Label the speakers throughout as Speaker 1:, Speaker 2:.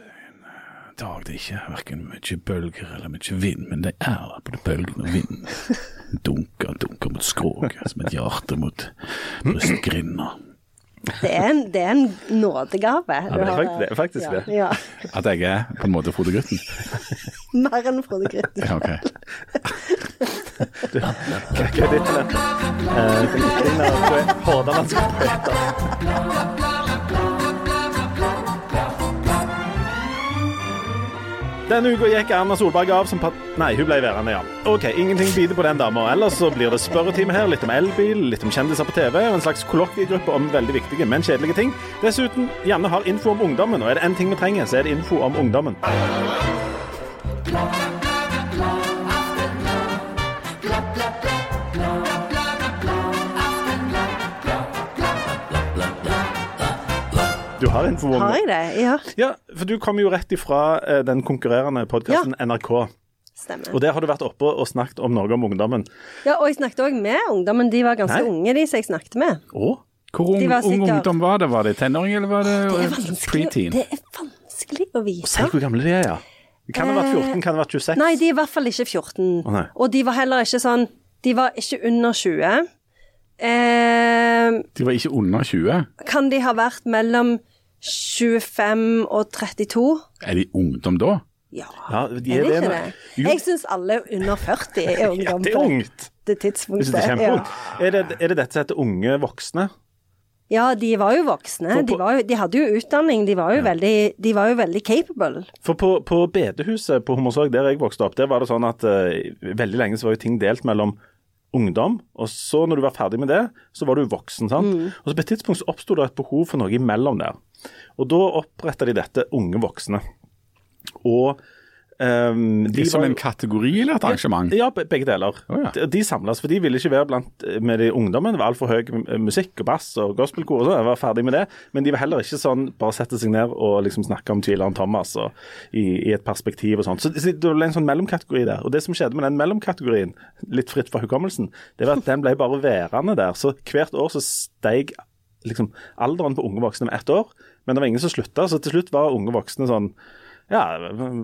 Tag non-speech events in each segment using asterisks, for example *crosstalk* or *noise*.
Speaker 1: en eh, dag det ikke er verken mye bølger eller mye vind, men det er både bølgen og vind. Dunker, dunker mot skroget, som et hjerte mot brystgrinda.
Speaker 2: Det er en, det er en nådegave.
Speaker 3: Ja, det, er faktisk, det er faktisk det.
Speaker 2: Ja.
Speaker 1: At jeg er på en måte Frode Grytten.
Speaker 2: Mer enn Frode Grytten.
Speaker 1: Ja, ok.
Speaker 3: Hva hva er ditt navn? Eh, Hordalandske poeter. Denne uka gikk Erna Solberg av som pat... Nei, hun ble værende, ja. OK, ingenting biter på den dama. Ellers så blir det spørretime her. Litt om elbil, litt om kjendiser på TV, og en slags kollokviegruppe om veldig viktige, men kjedelige ting. Dessuten, Janne har info om ungdommen, og er det én ting vi trenger, så er det info om ungdommen. Du har info om
Speaker 2: Har jeg det? Ja,
Speaker 3: Ja, for du kom jo rett ifra eh, den konkurrerende podkasten NRK.
Speaker 2: stemmer.
Speaker 3: Og der har du vært oppe og snakket om noe om ungdommen.
Speaker 2: Ja, og jeg snakket òg med ungdommen. De var ganske
Speaker 3: Nei.
Speaker 2: unge, de som jeg snakket med.
Speaker 3: Å?
Speaker 1: Hvor ung,
Speaker 2: sikkert-
Speaker 1: ungdom var det? Var det tenåring, eller var det,
Speaker 2: Det
Speaker 1: preteen?
Speaker 2: det er vanskelig å
Speaker 3: Si
Speaker 2: vite.
Speaker 3: hvor gamle de er, ja. Det kan ha vært 14, kan ha vært 26.
Speaker 2: Nei, de er i hvert fall ikke 14.
Speaker 3: Å.
Speaker 2: Og de var heller ikke sånn De var ikke under 20. Eh,
Speaker 1: De var ikke under 20.
Speaker 2: kan de ha vært mellom 25 og 32?
Speaker 1: Er de ungdom da?
Speaker 2: Ja,
Speaker 3: Ja, de
Speaker 2: er
Speaker 3: er
Speaker 2: det
Speaker 3: det
Speaker 2: ikke det?
Speaker 3: Jo.
Speaker 2: Jeg syns alle under 40 er *laughs*
Speaker 3: Ja,
Speaker 2: ungdom
Speaker 3: det er ungt.
Speaker 2: det tidspunktet.
Speaker 3: det er
Speaker 2: ja.
Speaker 3: Er, det, er det dette som heter unge voksne?
Speaker 2: ja, de var jo voksne.
Speaker 3: På-
Speaker 2: De, var jo, de hadde jo utdanning. De var jo, veldig, de var jo veldig capable.
Speaker 3: For på, på bedehuset på Hommersåk, der jeg vokste opp, der var det sånn at uh, veldig lenge så var jo ting delt mellom ungdom, og så når du var ferdig med det, så var du voksen. sant?
Speaker 2: Mm.
Speaker 3: Og så på et tidspunkt så oppsto det et behov for noe imellom der. Og da oppretta de dette Unge voksne. Og um, de
Speaker 1: Det som
Speaker 3: var
Speaker 1: en kategori eller et arrangement?
Speaker 3: Ja, be- begge deler.
Speaker 1: Oh, ja.
Speaker 3: De, de samles, for de ville ikke være blant med de ungdommen. Det var altfor høy m- musikk og bass og gospelkor og sånn. Jeg var ferdig med det. Men de var heller ikke sånn bare sette seg ned og liksom snakke om tvileren Thomas og, i, i et perspektiv og sånn. Så det det ble en sånn mellomkategori der. Og det som skjedde med den mellomkategorien, litt fritt fra hukommelsen, det var at den ble bare værende der. Så hvert år så steig liksom alderen på unge voksne med ett år, men det var ingen som slutta. Så til slutt var unge voksne sånn ja,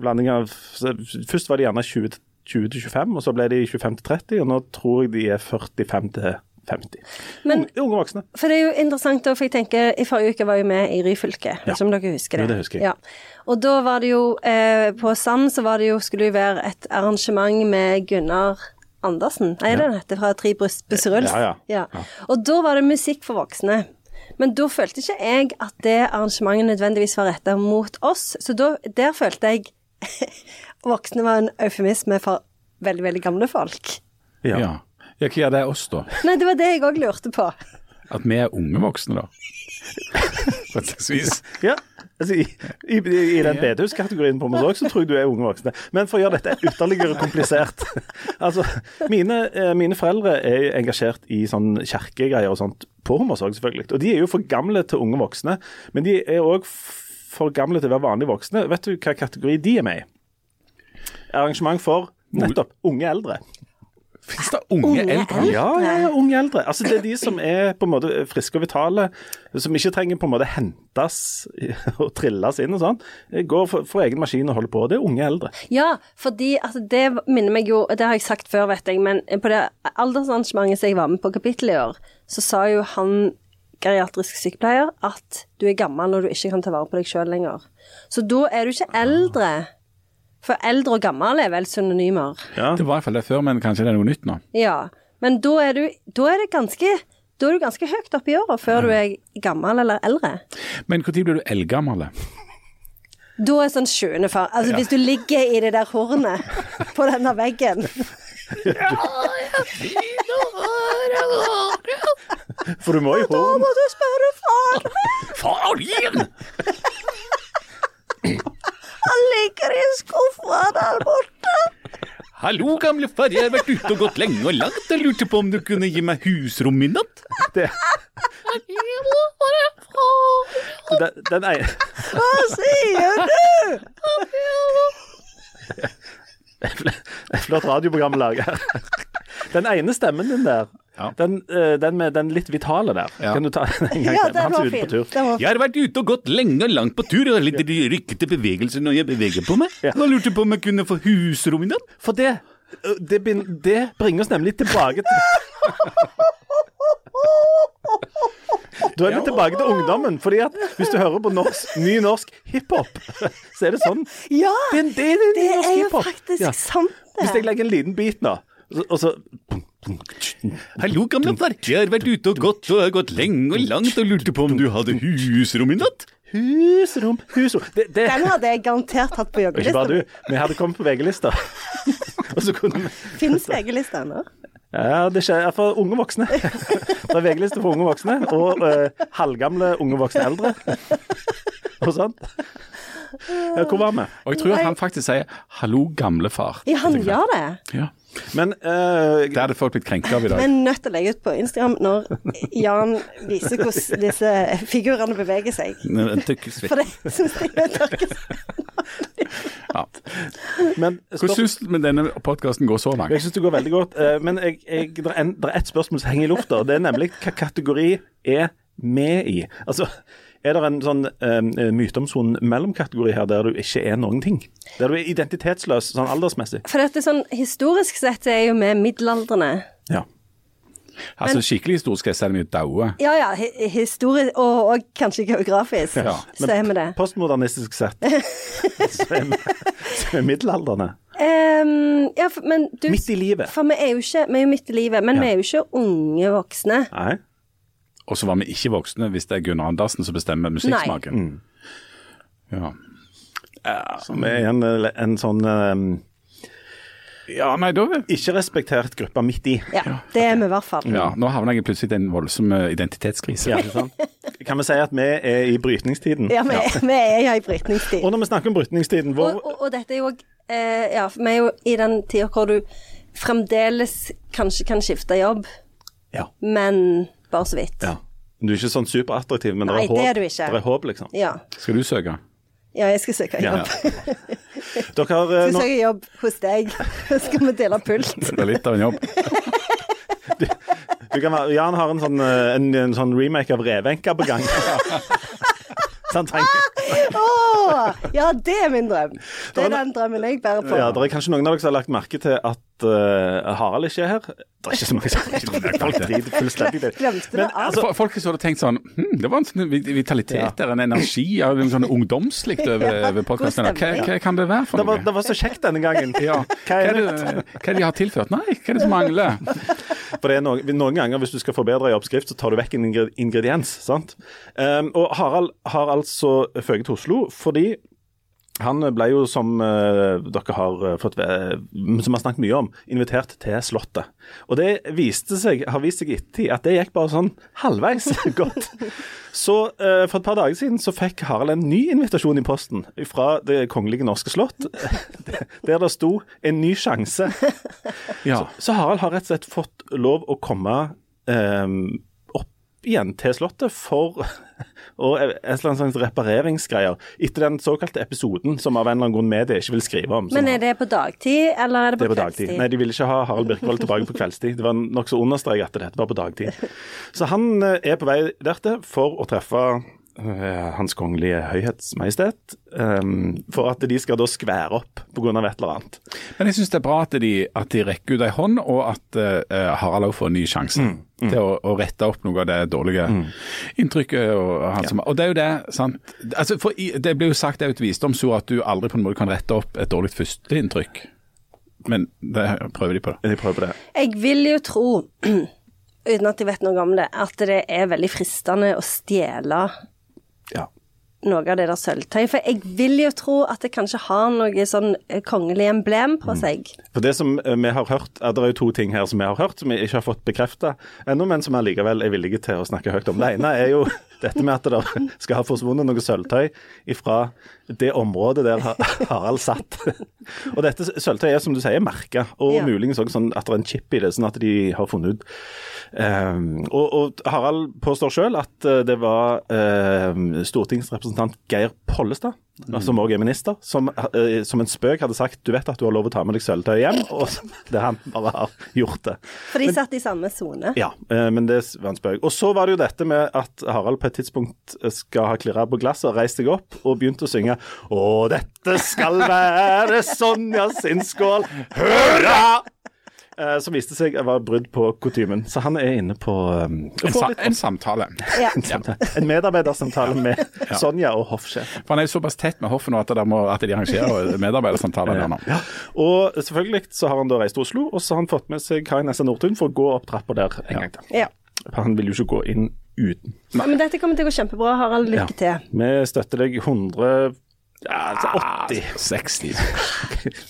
Speaker 3: blanding av Først var de gjerne 20 til 20 til 25, og så ble de 25-30, og nå tror jeg de er 45 til 50.
Speaker 2: Men-
Speaker 3: unge, voksne.
Speaker 2: For det er jo interessant, da, for jeg tenker I forrige uke var jeg med i Ryfylke, ja. som dere husker det?
Speaker 3: Jo, det husker jeg.
Speaker 2: Ja. Og da var det jo eh, På Sand så var det jo, skulle det være et arrangement med Gunnar Andersen. Nei, den heter fra Tre Bryst Busseruls.
Speaker 3: Ja, ja.
Speaker 2: Og da var det musikk for voksne. Men da følte ikke jeg at det arrangementet nødvendigvis var retta mot oss. Så da, der følte jeg *laughs* voksne var en eufemisme for veldig, veldig gamle folk.
Speaker 3: Ja.
Speaker 1: Ja. hva er det oss, da?
Speaker 2: Nei, det var det jeg òg lurte på.
Speaker 1: At vi er unge voksne, da? *laughs* På et slags vis.
Speaker 3: Ja, altså i, i, i den bedehuskategorien på Mosok, så tror jeg du er unge voksne. Men for å gjøre dette ytterligere komplisert *laughs* Altså, mine, eh, mine foreldre er engasjert i sånn kirkegreier og sånt på Hommersåk, selvfølgelig. Og de er jo for gamle til unge voksne, men de er òg for gamle til å være vanlige voksne. Vet du hva kategori de er med i? Arrangement for nettopp unge eldre.
Speaker 1: Fins det unge,
Speaker 2: Unge
Speaker 1: eldre?
Speaker 2: eldre?
Speaker 3: Ja, ja, ja, unge eldre. Altså Det er de som er på en måte friske og vitale, som ikke trenger på en måte hentes og trilles inn og sånn. Går for, for egen maskin og holder på. Det er unge eldre.
Speaker 2: Ja, fordi altså, det minner meg jo Det har jeg sagt før, vet jeg, men på det aldersarrangementet som jeg var med på kapittelet i år, så sa jo han geriatrisk sykepleier at du er gammel når du ikke kan ta vare på deg sjøl lenger. Så da er du ikke eldre. For eldre og gammel er vel synonymer.
Speaker 3: Ja.
Speaker 1: Det var i hvert fall det før, men kanskje det er noe nytt nå?
Speaker 2: Ja. Men da er du, da er det ganske da er du ganske høyt oppe i åra før du er gammel eller eldre.
Speaker 1: Men når blir du eldgammel?
Speaker 2: Da er sånn sjuende far Altså hvis du ligger i det der hornet på denne veggen *laughs*
Speaker 3: For du må
Speaker 2: i
Speaker 3: horn.
Speaker 2: Da må du spørre far!
Speaker 1: Far din! *laughs*
Speaker 2: Han ligger i skuffa der borte.
Speaker 1: Hallo, gamle far, jeg har vært ute og gått lenge og langt. Jeg lurte på om du kunne gi meg husrom i natt?
Speaker 3: Det, den, den ene
Speaker 2: Hva sier du?
Speaker 3: Det er flott radioprogram å lage her. Den ene stemmen din der
Speaker 1: Ja.
Speaker 3: Den, eh, den med den litt vitale der.
Speaker 1: Ja.
Speaker 3: Kan du ta *laughs* den en gang
Speaker 2: Ja,
Speaker 3: til?
Speaker 2: den
Speaker 3: Han som
Speaker 2: var
Speaker 3: er ute
Speaker 2: fin.
Speaker 3: på tur.
Speaker 2: Var.
Speaker 1: Jeg har vært ute og gått lenge og langt på tur, og har litt rykkete bevegelser når jeg beveger på meg.
Speaker 3: Ja.
Speaker 1: Og jeg på om jeg kunne få husrom i natt.
Speaker 3: For det, det, det bringer oss nemlig tilbake til *laughs* Da er vi tilbake til ungdommen. fordi at hvis du hører på norsk, ny norsk hiphop, *laughs* så er det sånn.
Speaker 2: Ja!
Speaker 3: Det, er det, er- det,
Speaker 2: Det
Speaker 3: er
Speaker 2: er jo faktisk
Speaker 3: Ja.
Speaker 2: sant, det.
Speaker 3: Hvis jeg legger en liten bit nå, og så- og så
Speaker 1: Hallo, gamle far. Jeg har vært ute og gått, og jeg har gått lenge og langt og lurte på om du hadde husrom i natt.
Speaker 3: Husrom, husrom det, det,
Speaker 2: Den hadde jeg garantert hatt på
Speaker 3: Ikke bare
Speaker 2: du,
Speaker 3: du. Vi hadde kommet på VG-lista. *laughs* vi
Speaker 2: Fins VG-lista ennå?
Speaker 3: Ja, det skjer for unge voksne. Det er VG-liste for unge voksne, og uh, halvgamle unge voksne eldre. Og sånn. Ja, hvor var vi?
Speaker 1: Og jeg tror at han faktisk sier 'hallo, gamle far'.
Speaker 2: Ja, han gjør det.
Speaker 1: Ja.
Speaker 3: Men uh,
Speaker 1: Det hadde folk blitt krenka av i
Speaker 2: Vi
Speaker 1: dag.
Speaker 2: er nødt til å legge ut på Instagram når Jan viser hvordan disse figurene beveger seg. For det syns jeg er tørkesvett.
Speaker 1: Ja.
Speaker 3: men
Speaker 1: Hvordan syns du med denne podkasten går så langt?
Speaker 3: Jeg syns det går veldig godt. eh, Men jeg, jeg, det, er ett spørsmål som henger i lufta, det er nemlig hva kategori er med i? Altså, er det en sånn uh, myteomsonen mellomkategori her der du ikke er noen ting? Der du er identitetsløs sånn aldersmessig?
Speaker 2: For dette sånn historisk sett er jo vi middelaldrende.
Speaker 3: Ja.
Speaker 1: Altså Skikkelig historisk sett er vi jo daue.
Speaker 2: Ja ja, historisk og, og kanskje geografisk,
Speaker 1: Ja,
Speaker 2: så er vi det.
Speaker 3: Postmodernistisk sett *laughs* så er vi, så er vi middelaldrende.
Speaker 2: Um, ja, for, men du
Speaker 3: Midt i livet.
Speaker 2: For vi er jo ikke Vi er jo midt i livet, men
Speaker 3: Ja.
Speaker 2: vi er jo ikke unge voksne.
Speaker 3: Nei.
Speaker 1: Og så var vi ikke voksne hvis det er Gunnar Andersen som bestemmer musikksmaken. Ja.
Speaker 3: Som er en, en sånn um,
Speaker 1: ja, nei, da
Speaker 3: ikke-respektert gruppa midt i.
Speaker 2: Ja, det er vi i hvert fall.
Speaker 1: ja, Nå havner jeg plutselig i en voldsom eh, identitetskrise.
Speaker 3: Ja, ikke sant? Kan vi si at vi er i brytningstiden?
Speaker 2: Ja, vi, vi er i brytningstiden.
Speaker 3: Og når vi snakker om brytningstiden, hvor
Speaker 2: Og, og, og dette er jo òg eh, Ja, for vi er jo i den tida hvor du fremdeles kanskje kan skifte jobb,
Speaker 3: Ja.
Speaker 2: men bare så vidt.
Speaker 3: ja. Du er ikke sånn superattraktiv, men
Speaker 2: Nei,
Speaker 3: det er håp.
Speaker 2: det er du
Speaker 3: er håp, liksom.
Speaker 2: Ja.
Speaker 1: Skal du søke?
Speaker 2: ja, jeg skal søke
Speaker 3: Ja.
Speaker 2: jobb. *laughs*
Speaker 3: Dere har eh,
Speaker 2: skal
Speaker 3: nå,
Speaker 2: søke jobb hos deg. *laughs* Så skal vi dele pult.
Speaker 1: Det blir litt av en jobb. *laughs*
Speaker 3: du kan være, Jan har en sånn, eh, en, en sånn remake av Revenka på gang. Så han
Speaker 2: oh, Ja, det er min drøm. Det er den drømmen jeg bærer på.
Speaker 3: Ja, det er kanskje noen av dere som har lagt merke til at uh, Harald ikke er her. Det er ikke så mange som Folk driter fullstendig i det.
Speaker 2: Det
Speaker 3: altså,
Speaker 1: Folk har så tenkt sånn hm, Det var en sånn vitalitet der, en energi, en sånn ungdomslikt over, over podkasten. Hva, hva kan det være for
Speaker 3: det, var,
Speaker 1: noe?
Speaker 3: det var så kjekt denne gangen.
Speaker 1: Ja.
Speaker 3: Hva er det?
Speaker 1: det, hva er det de har tilført? Nei, hva er det som mangler?
Speaker 3: For det er noen, noen ganger hvis du skal forbedre en oppskrift, så tar du vekk en ingrediens. sant? Um, og Harald har altså føket til Oslo fordi han ble jo, som eh, dere har eh, fått ve- som har snakket mye om, invitert til Slottet. Og det viste seg, har vist seg i ettertid at det gikk bare sånn halvveis *laughs* godt. Så eh, for et par dager siden så fikk Harald en ny invitasjon i posten fra Det kongelige norske slott, *laughs* der det sto 'en ny sjanse'.
Speaker 1: Ja.
Speaker 3: Så Harald har rett og slett fått lov å komme opp igjen til Slottet for *laughs* og et eller annet repareringsgreier etter den såkalte episoden som av en eller annen grunn media ikke vil skrive om.
Speaker 2: Men er det på dagtid, eller er det
Speaker 3: det
Speaker 2: på,
Speaker 3: er på dagtid.
Speaker 2: kveldstid?
Speaker 3: Nei, de ville ikke ha Harald Birkvold tilbake på kveldstid. Det var nokså understreket at dette var på dagtid. Så han eh, er på vei dertil for å treffe Hans Kongelige Høyhets Majestet, um, for at de skal da skvære opp pga. et eller annet.
Speaker 1: Men jeg syns det er bra at de, at de rekker ut ei hånd, og at uh, Harald òg får en ny sjanse
Speaker 3: Mm,
Speaker 1: til å, å rette opp noe av det dårlige inntrykket. Og, han som, og det er jo det, sant. Altså, for i, det blir jo sagt, det er jo et visdomsord at du aldri på en måte kan rette opp et dårlig førsteinntrykk. Men det prøver de på.
Speaker 3: De prøver på det.
Speaker 2: Jeg vil jo tro, *clears throat* uten at jeg vet noe om det, at det er veldig fristende å stjele. Noe av det der sølvtøyet. For jeg vil jo tro at det kanskje har noe sånn eh, kongelig emblem på
Speaker 3: Mm.
Speaker 2: seg.
Speaker 3: For det som eh, vi har hørt, er Det er jo to ting her som vi har hørt, som vi ikke har fått bekrefta ennå, men som allikevel er villige til å snakke høyt om. Det ene er jo dette med at det skal ha forsvunnet noe sølvtøy fra det området der Harald satt. Og dette sølvtøyet er som du sier merka, og
Speaker 2: Ja.
Speaker 3: muligens også sånn at det er en chip i det, sånn at de har funnet ut Um, og, og Harald påstår sjøl at eh, det var um, stortingsrepresentant Geir Pollestad som òg er minister, som, uh, som en spøk hadde sagt du vet at du har lov å ta med deg sølvtøy hjem, og *laughs* det han bare har gjort det.
Speaker 2: For de satt i samme sone.
Speaker 3: Ja, uh, men det var en spøk. Og så var det jo dette med at Harald på et tidspunkt skal ha klirra på glasset, reist seg opp og begynt å synge Å, dette skal være Sonja sin skål, hurra! Eh, som viste seg å være brudd på kutymen. Så han er inne på um,
Speaker 1: En, sa en samtale.
Speaker 2: Ja.
Speaker 3: en medarbeidersamtale med *laughs* Sonja og hoffsjef.
Speaker 1: For Han er jo såpass tett med hoffet nå at, må, at de arrangerer medarbeidersamtaler der nå.
Speaker 3: Ja. Og selvfølgelig så har han da reist til Oslo, og så har han fått med seg Karin Nessa Nordtun for å gå opp trappa der en gang til.
Speaker 2: Ja.
Speaker 3: For Han vil jo ikke gå inn uten.
Speaker 2: Men dette kommer til å gå kjempebra, Harald. Lykke til.
Speaker 3: Vi støtter deg 100 ja, altså 80
Speaker 1: 60.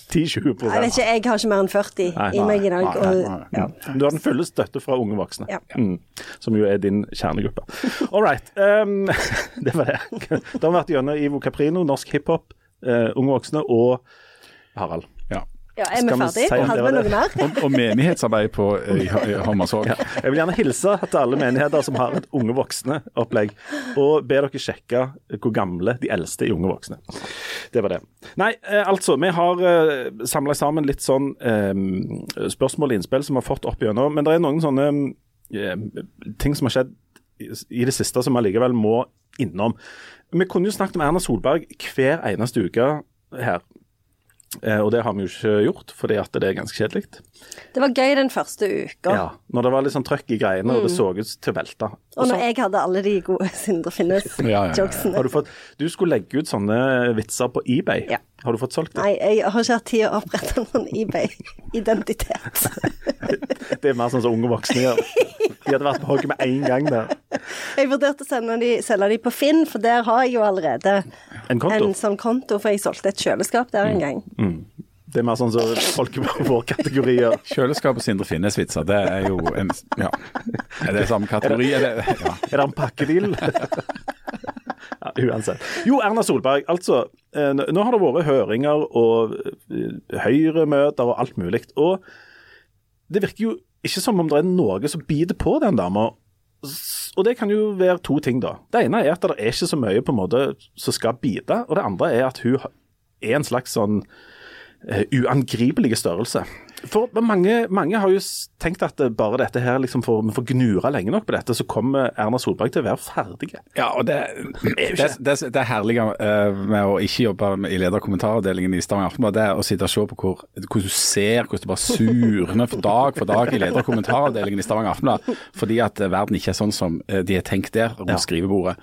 Speaker 3: 10-20
Speaker 2: Jeg vet ikke, jeg har ikke mer enn 40
Speaker 3: Nei,
Speaker 2: i meg i dag.
Speaker 1: nei, nei,
Speaker 2: Og,
Speaker 1: nei.
Speaker 2: ja.
Speaker 3: Du har den fulle støtte fra unge voksne,
Speaker 2: Ja.
Speaker 3: mm, som jo er din kjernegruppe. *laughs* All right. Um, *laughs* det var det. Da har vi vært gjennom Ivo Caprino, norsk hiphop, uh, unge voksne og Harald.
Speaker 1: Ja.
Speaker 2: er vi
Speaker 3: ferdige?
Speaker 2: ferdig?
Speaker 3: si
Speaker 2: Hadde vi noe mer?
Speaker 1: Og, og menighetsarbeid på eh.
Speaker 3: Ja. Jeg vil gjerne hilse til alle menigheter som har et unge voksne-opplegg, og be dere sjekke hvor gamle de eldste i unge voksne. Det var det. Nei, eh, altså. Vi har eh, samla sammen litt sånn eh, spørsmål og innspill som vi har fått opp gjennom, men det er noen sånne eh, ting som har skjedd i, i det siste som vi allikevel må innom. Vi kunne jo snakket om Erna Solberg hver eneste uke her. Eh, og det har vi jo ikke gjort, fordi at det er ganske kjedelig.
Speaker 2: Det var gøy den første uka.
Speaker 3: Ja, når det var litt sånn trøkk i greiene, og det så ut til å velte.
Speaker 2: Mm. Og når jeg hadde alle de gode *laughs* Sindre
Speaker 1: Ja, ja, ja.
Speaker 2: Finnes-jokesene.
Speaker 3: du, du skulle legge ut sånne vitser på eBay.
Speaker 2: Ja.
Speaker 3: Har du fått solgt det?
Speaker 2: Nei, jeg har ikke hatt tid å opprette noen eBay-identitet. *laughs*
Speaker 3: Det er mer sånn som unge voksne gjør. De hadde vært på hogget med en gang der.
Speaker 2: Jeg vurderte å sende de, selge de på Finn, for der har jeg jo allerede
Speaker 3: En konto.
Speaker 2: en sånn konto, for jeg solgte et kjøleskap der en gang.
Speaker 3: Det er mer sånn som folk i vår kategori gjør.
Speaker 1: Kjøleskap og Sindre Finnes-vitser, det er jo en Ja. Er det samme kategori? Er det, ja.
Speaker 3: Er det en pakkedeal? *laughs* ja, uansett. Jo, Erna Solberg. Altså, eh, nå nå har det vært høringer og eh, Høyre-møter og alt mulig. Og det virker jo ikke som om det er noe som biter på den dama. Og det kan jo være to ting, da. Det ene er at det er ikke så mye på en måte som skal bite. Og det andre er at hun er en slags sånn eh, uangripelig størrelse. For mange, mange har jo tenkt at bare dette her, liksom for, vi får gnure lenge nok på dette, så kommer Erna Solberg til å være ferdig.
Speaker 1: Ja, og det, det, det, det herlige eh, med å ikke jobbe i lederkommentaravdelingen i Stavanger Aftenblad, det er å sitte og se på hvor, hvordan du ser hvordan det bare surner for dag for dag i lederkommentaravdelingen i Stavanger Aftenblad, fordi at eh, verden ikke er sånn som eh, de har tenkt der rundt skrivebordet.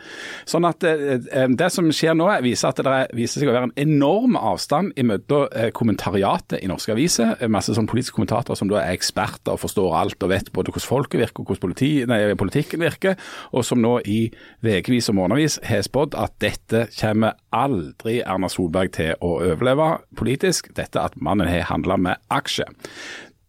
Speaker 1: Sånn at eh, eh, Det som skjer nå, viser at det er, viser seg å være en enorm avstand mellom eh, kommentariatet i norske aviser, eh, masse sånn politiske kommentator som da er eksperter og forstår alt og vet både hvordan folket virker og hvordan politi, nei, politikken virker, og som nå i ukevis og månedsvis har spådd at dette kommer aldri Erna Solberg til å overleve politisk. Dette at mannen har handla med aksjer.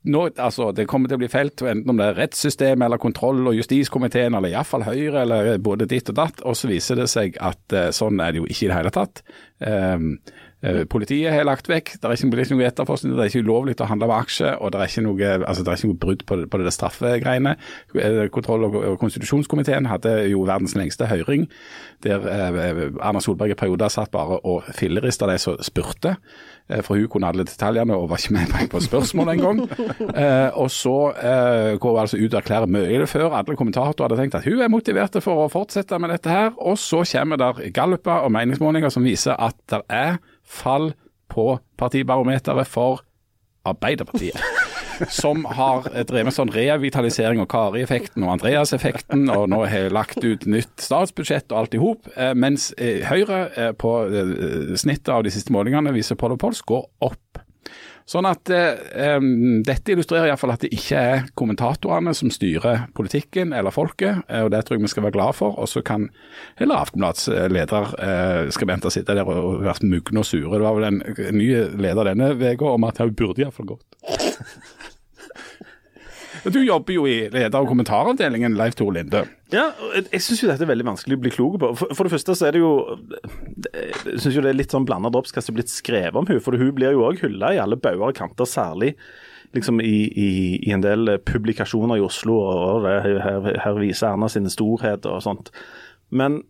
Speaker 1: Nå, altså, Det kommer til å bli felt, enten om det er rettssystemet eller kontroll- og justiskomiteen, eller iallfall Høyre, eller både ditt og datt. Og så viser det seg at eh, sånn er det jo ikke i det hele tatt. Um, politiet har lagt vekk, det er ikke, det ikke noe etterforskning, det er ikke ulovlig å handle med aksjer, og det er ikke noe, altså, det er ikke noe brudd på, det- på det straffegreiene. Eh, Kontroll- og og konstitusjonskomiteen hadde jo verdens lengste høring, der eh, Erna Solberg i perioder satt bare og fillerista de som spurte. Eh, For hun kunne alle detaljene og var ikke med på- på spørsmål engang. *laughs* Eh, og så eh, går hun altså ut og erklærer mye før alle kommentatorer hadde tenkt at hun er motivert for å fortsette med dette her. Og så kommer der galluper og meningsmålinger som viser at det er fall på partibarometeret for Arbeiderpartiet. *laughs* Som har drevet med sånn revitalisering og Kari-effekten og Andreas-effekten, og nå har lagt ut nytt statsbudsjett og alt i hop. eh, Mens eh, Høyre eh, på eh, snittet av de siste målingene viser Pols går opp. Sånn at eh, Dette illustrerer iallfall at det ikke er kommentatorene som styrer politikken eller folket, eh, og det tror jeg vi skal være glad for. Og så kan heller Aftenblads eh, lederskribenter sitte der og, være mugne og sure. Det var vel en ny leder denne uka om at hun burde iallfall gått. *laughs* Du jobber jo i leder- og kommentaravdelingen, Leif Tor Linde.
Speaker 3: Ja, jeg, syns jo dette er veldig vanskelig å bli klok på. For, for det første så er det jo Jeg syns jo det er litt sånn blanda er blitt skrevet om hun, for hun blir jo òg hylla i alle bauger og kanter, særlig liksom i, i, i en del publikasjoner i Oslo, og det, her, her viser Erna sine storheter og sånt. Men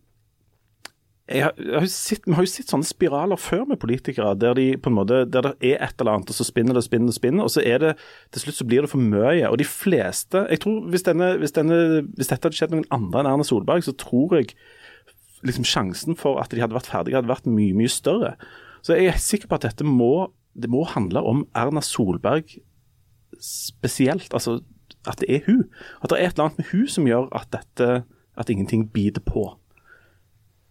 Speaker 3: jeg har, jeg har sett, Vi har jo sett sånne spiraler før med politikere, der, de på en måte, der det er et eller annet, og så spinner det og spinner og spinner, og så er det til slutt så blir det for mye. Og de fleste jeg tror Hvis, denne, hvis, denne, hvis dette hadde skjedd noen andre enn Erna Solberg, så tror jeg liksom sjansen for at de hadde vært ferdige, hadde vært mye, mye større. Så jeg er sikker på at dette må, det må handle om Erna Solberg spesielt. Altså at det er hun. At det er et eller annet med hun som gjør at dette at ingenting biter på.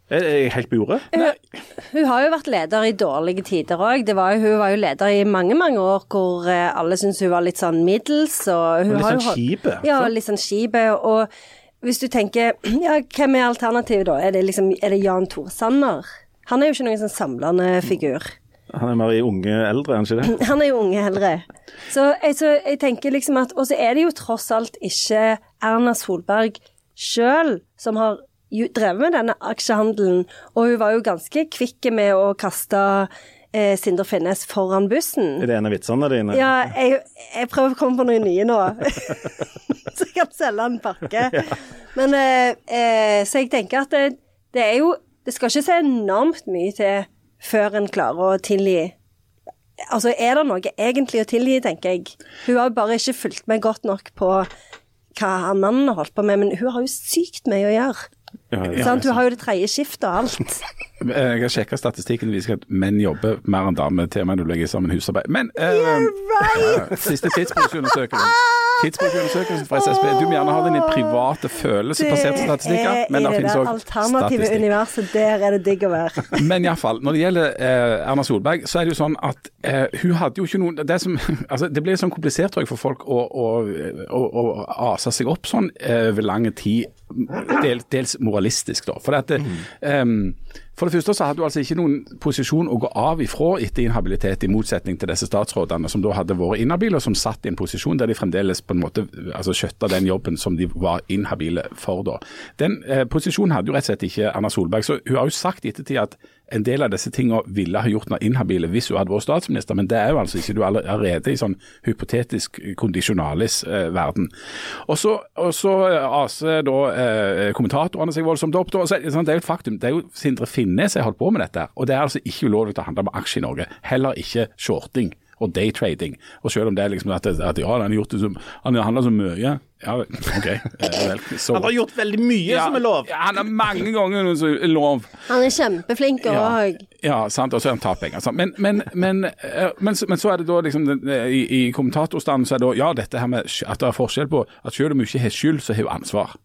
Speaker 3: Helt på jordet?
Speaker 2: Hun, hun har jo vært leder i dårlige tider òg. Hun var jo leder i mange, mange år hvor eh, alle syntes hun var litt sånn middels. Og hun
Speaker 3: litt sånn
Speaker 2: jo,
Speaker 3: kjipe.
Speaker 2: Ja, litt sånn kjipe. Og hvis du tenker *clears throat* ja, hvem er alternativet da? Er det liksom er det Jan Tore Sanner? Han er jo ikke noen sånn samlende figur.
Speaker 3: Han er mer i unge eldre, er han ikke det? *laughs*
Speaker 2: Han er jo unge eldre. Så jeg, så jeg tenker liksom at Og så er det jo tross alt ikke Erna Solberg sjøl som har drevet med denne aksjehandelen, og hun var jo ganske kvikk med å kaste eh, Sindre Finnes foran bussen.
Speaker 3: Er det en av vitsene dine?
Speaker 2: Ja, jeg, jeg prøver å komme på noen nye nå. *laughs* så jeg kan selge en pakke. Men eh, eh, Så jeg tenker at det, det er jo Det skal ikke se enormt mye til før en klarer å tilgi. Altså, er det noe egentlig å tilgi, tenker jeg. Hun har bare ikke fulgt med godt nok på hva mannen har holdt på med, men hun har jo sykt mye å gjøre. Sant? Hun har jo det tredje skiftet og alt. *laughs*
Speaker 1: Jeg har sjekka statistikken, viser at menn jobber mer enn damer til man du legger sammen husarbeid. Men eh,
Speaker 2: right!
Speaker 1: uh, siste tidsbruksundersøkelsen. Tidsbruksundersøkelsen fra SSB. Du må gjerne ha din private følelsesbaserte statistikker, men
Speaker 2: det
Speaker 1: det finnes
Speaker 2: det
Speaker 1: òg
Speaker 2: alternative universet, der er det digg å være. *laughs*
Speaker 1: Men iallfall, når det gjelder eh, Erna Solberg, så er det jo sånn at eh, hun hadde jo ikke noen Det, som, *laughs* altså, det blir sånn komplisert tror jeg, for folk å, å, å, å ase seg opp sånn eh, over lang tid. Del, dels moralistisk, da. For, dette, det, ehm, for det første så hadde du altså ikke noen posisjon å gå av ifra etter inhabilitet, i motsetning til disse statsrådene som da hadde vært inhabile, og som satt i en posisjon der de fremdeles på en måte altså skjøtta den jobben som de var inhabile for da. Den eh, posisjonen hadde jo rett og slett ikke Erna Solberg. så Hun har jo sagt i ettertid at en del av disse tingene ville ha gjort henne inhabile hvis hun hadde vært statsminister, men det er jo altså ikke. Du er allerede i sånn hypotetisk kondisjonalis-verden. og så, og så aser da eh, kommentatorene seg voldsomt opp. Da, så, sånn, det er jo et faktum. Det er jo Sindre Finnes som har holdt på med dette. Og det er altså ikke ulovlig å handle med aksjer i Norge. Heller ikke shorting og daytrading. Og selv om det er liksom at, at ja, han har gjort det som, han handla så mye. Ja, OK. Eh, vel, så,
Speaker 3: Han har gjort veldig mye som er lov.
Speaker 1: Ja, han har mange ganger som er lov.
Speaker 2: Han er kjempeflink òg.
Speaker 1: Ja, sant, og så er han tapt penger. Men, men, men, eh, men, så- men så er det da liksom I, i kommentatorstanden så er det da, ja, dette her med at det er forskjell på at selv om hun ikke har skyld, så har hun ansvar.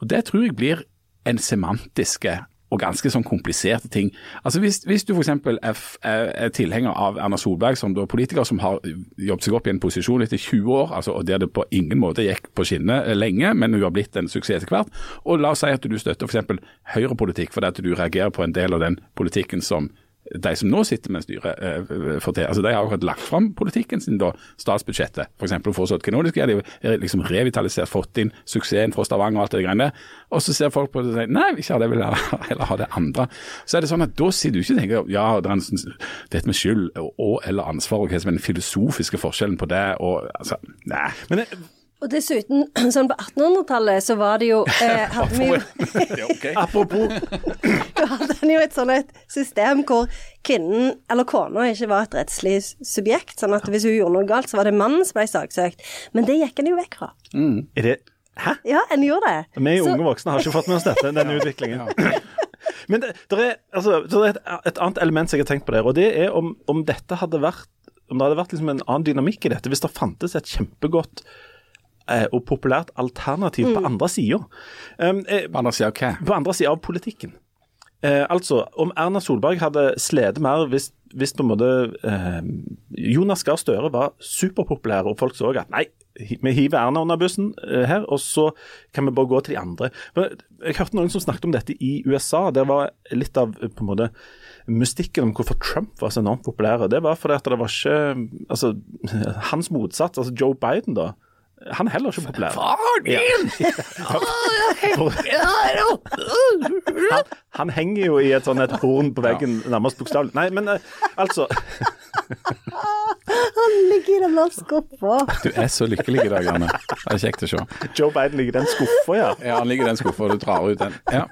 Speaker 1: Og Det tror jeg blir en semantiske og ganske sånn kompliserte ting. Altså Hvis, hvis du f.eks. Er, er, er tilhenger av Erna Solberg som da politiker som har jobbet seg opp i en posisjon etter 20 år, altså, og der det på ingen måte gikk på skinner eh, lenge, men hun har blitt en suksess etter hvert, og la oss si at du støtter f.eks. høyrepolitikk fordi at du reagerer på en del av den politikken som de som nå sitter med styret, eh, får. Altså, de har akkurat lagt fram politikken sin, da, statsbudsjettet. For eksempel, foreslått hva nå de har liksom revitalisert, fått inn suksessen fra Stavanger og alt det greiene der. Og så ser folk på det og sier nei, ikke ha det, vil jeg heller ha det andre. Så er det sånn at da sitter du ikke og tenker ja, det er en sånn, dette med skyld og, og eller ansvar, og hva som er den filosofiske forskjellen på det. og altså, nei.
Speaker 3: Men jeg,
Speaker 2: Og dessuten, *clears throat* sånn på 1800-tallet så var det jo eh, *laughs* hadde vi jo *laughs* *laughs*
Speaker 3: apropos
Speaker 2: Da hadde en jo et sånn et system hvor kvinnen, eller kona, ikke var et rettslig subjekt. Sånn at hvis hun gjorde noe galt, så var det mannen som ble saksøkt. Men det gikk en jo vekk fra.
Speaker 3: Er det Hæ?
Speaker 2: Ja, en gjorde det.
Speaker 3: Vi
Speaker 2: Så-
Speaker 3: unge voksne har ikke fått med oss dette, denne utviklingen. Men det, det er, altså, det er et, et annet element som jeg har tenkt på der, og det er om, om dette hadde vært om det hadde vært liksom en annen dynamikk i dette, hvis det fantes et kjempegodt og populært alternativ på andre sida. Um, eh,
Speaker 1: På andre sida av hva?
Speaker 3: på andre sida av politikken. Eh, altså, om Erna Solberg hadde slitt mer hvis, hvis på en måte eh, Jonas Gahr Støre var superpopulær, og folk så at nei, vi hiver Erna under bussen eh, her, og så kan vi bare gå til de andre. Men jeg hørte noen som snakket om dette i USA. Det var litt av eh, på en måte mystikken om hvorfor Trump var så enormt populær. Det var fordi at det var ikke altså, *laughs* Hans motsats, altså Joe Biden, da. Han er heller ikke populær.
Speaker 1: Faren min! *laughs*
Speaker 3: han, han henger jo i et sånn et horn på veggen, nærmest bokstavelig. Nei, men eh, altså *laughs*
Speaker 2: Han ligger i den der skuffa.
Speaker 1: Du er så lykkelig i dag, Janne. Det er kjekt å se.
Speaker 3: Joe Biden ligger i den skuffa, ja.
Speaker 1: Ja, han ligger i den skuffa, og du drar ut den. Ja,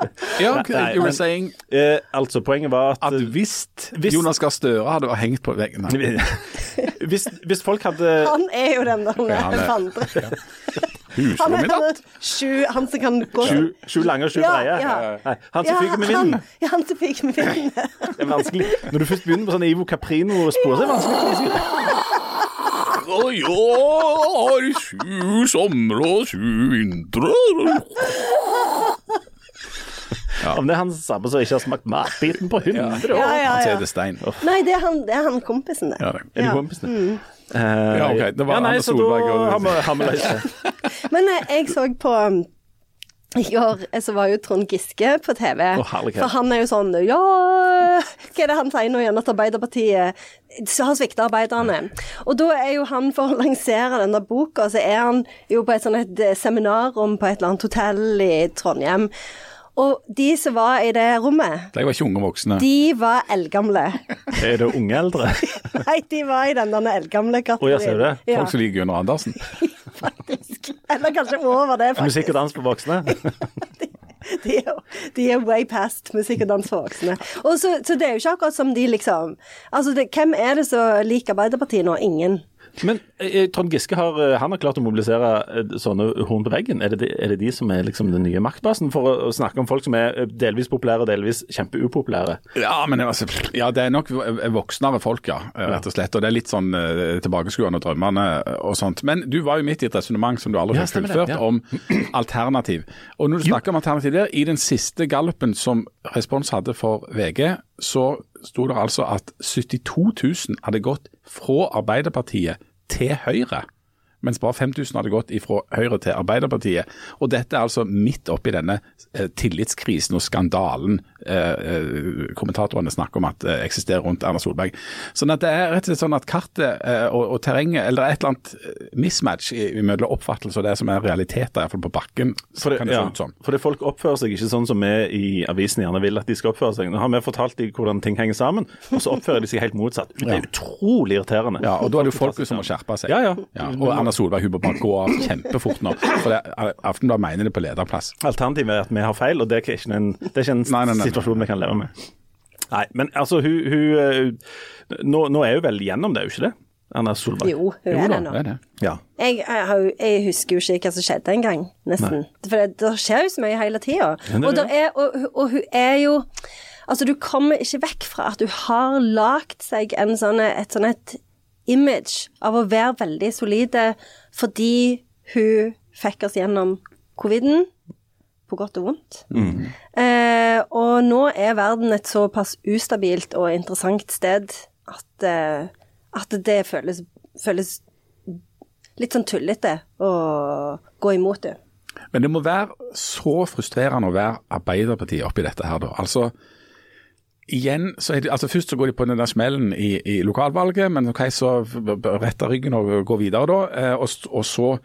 Speaker 1: ja
Speaker 3: Nei,
Speaker 1: you were
Speaker 3: men-
Speaker 1: saying
Speaker 3: Eh, altså, poenget var at,
Speaker 1: at hvis
Speaker 3: Hvis-
Speaker 1: Jonas Gahr Støre hadde hengt på veggen *laughs*
Speaker 3: hvis, hvis folk hadde
Speaker 2: Han er jo den der
Speaker 1: han er-
Speaker 2: Han
Speaker 1: Husrom i natt.
Speaker 2: sju Han som kan gå
Speaker 3: sju, sju lange og sju
Speaker 2: Ja,
Speaker 3: breie
Speaker 2: ja.
Speaker 3: Nei, Han som fyker med vinden.
Speaker 2: Ja, han som fyker med vinden. *laughs*
Speaker 3: Det er vanskelig. Når du først begynner på sånn Ivo Caprino-spor, så er det vanskelig.
Speaker 1: Og jeg har sju somre og sju vintre
Speaker 3: Om det er han samme som ikke har smakt matbiten på 100 år.
Speaker 2: Ja, ja,
Speaker 1: Han sier
Speaker 2: ja.
Speaker 1: det er stein.
Speaker 2: Nei, det er han, det er han kompisen, det.
Speaker 1: Ja, det.
Speaker 3: Er de
Speaker 2: Ja.
Speaker 3: Mm. Uh,
Speaker 1: Ja, ok, det var
Speaker 3: ja, nei, så
Speaker 1: Solberg og-
Speaker 3: har vi, har. *laughs*
Speaker 2: Men eh, jeg så på um, i går eh, så var jo Trond Giske på TV.
Speaker 3: oh,
Speaker 2: for han er jo sånn Ja, hva er det han sier nå igjen? At Arbeiderpartiet har svikta arbeiderne. Og da er jo han for å lansere denne boka, så er han jo på et sånt et eh, seminarrom på et eller annet hotell i Trondheim. Og de som var i det rommet,
Speaker 1: De var ikke unge voksne.
Speaker 2: de var eldgamle.
Speaker 3: Er det unge eldre? *laughs*
Speaker 2: Nei, de var i den der eldgamle
Speaker 3: Å, ja, ser du det?
Speaker 2: Ja,
Speaker 1: Folk som liker Gunnar Andersen. *laughs*
Speaker 2: faktisk. Eller kanskje over det, faktisk.
Speaker 3: Musikk og dans for voksne? *laughs*
Speaker 2: De er, de er way past musikk og dans for voksne. Og så, så det er jo ikke akkurat som de liksom Altså, det, hvem er det som liker Arbeiderpartiet nå? Ingen.
Speaker 3: Men eh, Trond Giske har, eh, han har klart å mobilisere eh, sånne horn på veggen. Er det, de, er det de som er liksom den nye maktbasen for å, å snakke om folk som er eh, delvis populære og delvis kjempeupopulære?
Speaker 1: Ja, men altså, ja, det er nok voksnere folk, ja, rett og slett. Og det er litt sånn eh, tilbakeskuende og drømmende og sånt. Men du var jo midt i et resonnement som du aldri
Speaker 3: Ja,
Speaker 1: fikk
Speaker 3: stemmer
Speaker 1: fullført,
Speaker 3: ja.
Speaker 1: om alternativ. Og når du snakker om alternativ der, i den siste gallupen som Respons hadde for VG, så sto det altså at 72 000 hadde gått fra Arbeiderpartiet til Høyre. Mens bare 5000 hadde gått fra Høyre til Arbeiderpartiet. Og dette er altså midt oppi denne eh, tillitskrisen og skandalen eh, eh, kommentatorene snakker om at eh, eksisterer rundt Erna Solberg. Sånn at det er rett og slett sånn at kartet eh, og, og terrenget, eller et eller annet mismatch mellom oppfattelse og det som er realiteter, iallfall på bakken,
Speaker 3: så det,
Speaker 1: kan det
Speaker 3: ja,
Speaker 1: se ut som.
Speaker 3: fordi folk oppfører seg ikke sånn som vi i avisen gjerne vil at de skal oppføre seg. Nå har vi fortalt dem hvordan ting henger sammen, og så oppfører de seg helt motsatt. Det er utrolig irriterende.
Speaker 1: Ja, og da er det jo folket som må skjerpe seg.
Speaker 3: Ja, ja.
Speaker 1: og Erna Solberg hun må bare gå av kjempefort nå. For det, Aftenbladet mener det på lederplass.
Speaker 3: Alternativet er at vi har feil, og det er ikke en, det er ikke en
Speaker 1: Nei, nei, nei.
Speaker 3: situasjon vi kan leve med. Nei, men altså, hun, hun eh, nå, nå er hun vel gjennom det, er hun ikke det? Erna Solberg.
Speaker 2: Jo, hun
Speaker 1: Jo
Speaker 2: er
Speaker 1: da,
Speaker 2: det nå.
Speaker 1: det er det.
Speaker 3: Ja.
Speaker 2: Jeg, jeg, jeg husker jo ikke hva som skjedde engang, nesten. For det, det skjer jo så mye hele tida. Og, og, og hun er jo Altså, du kommer ikke vekk fra at hun har lagd seg en sånn, et sånn et image av å være veldig solide fordi hun fikk oss gjennom coviden, på godt og vondt. Eh, og nå er verden et såpass ustabilt og interessant sted at, eh, at det føles, føles litt sånn tullete å gå imot det.
Speaker 1: Men det må være så frustrerende å være Arbeiderpartiet oppi dette her, da. Altså, igjen, så er det, altså Først så går de på den der smellen i, i lokalvalget, men ok, så retter ryggen og går videre, da. eh, Og, og så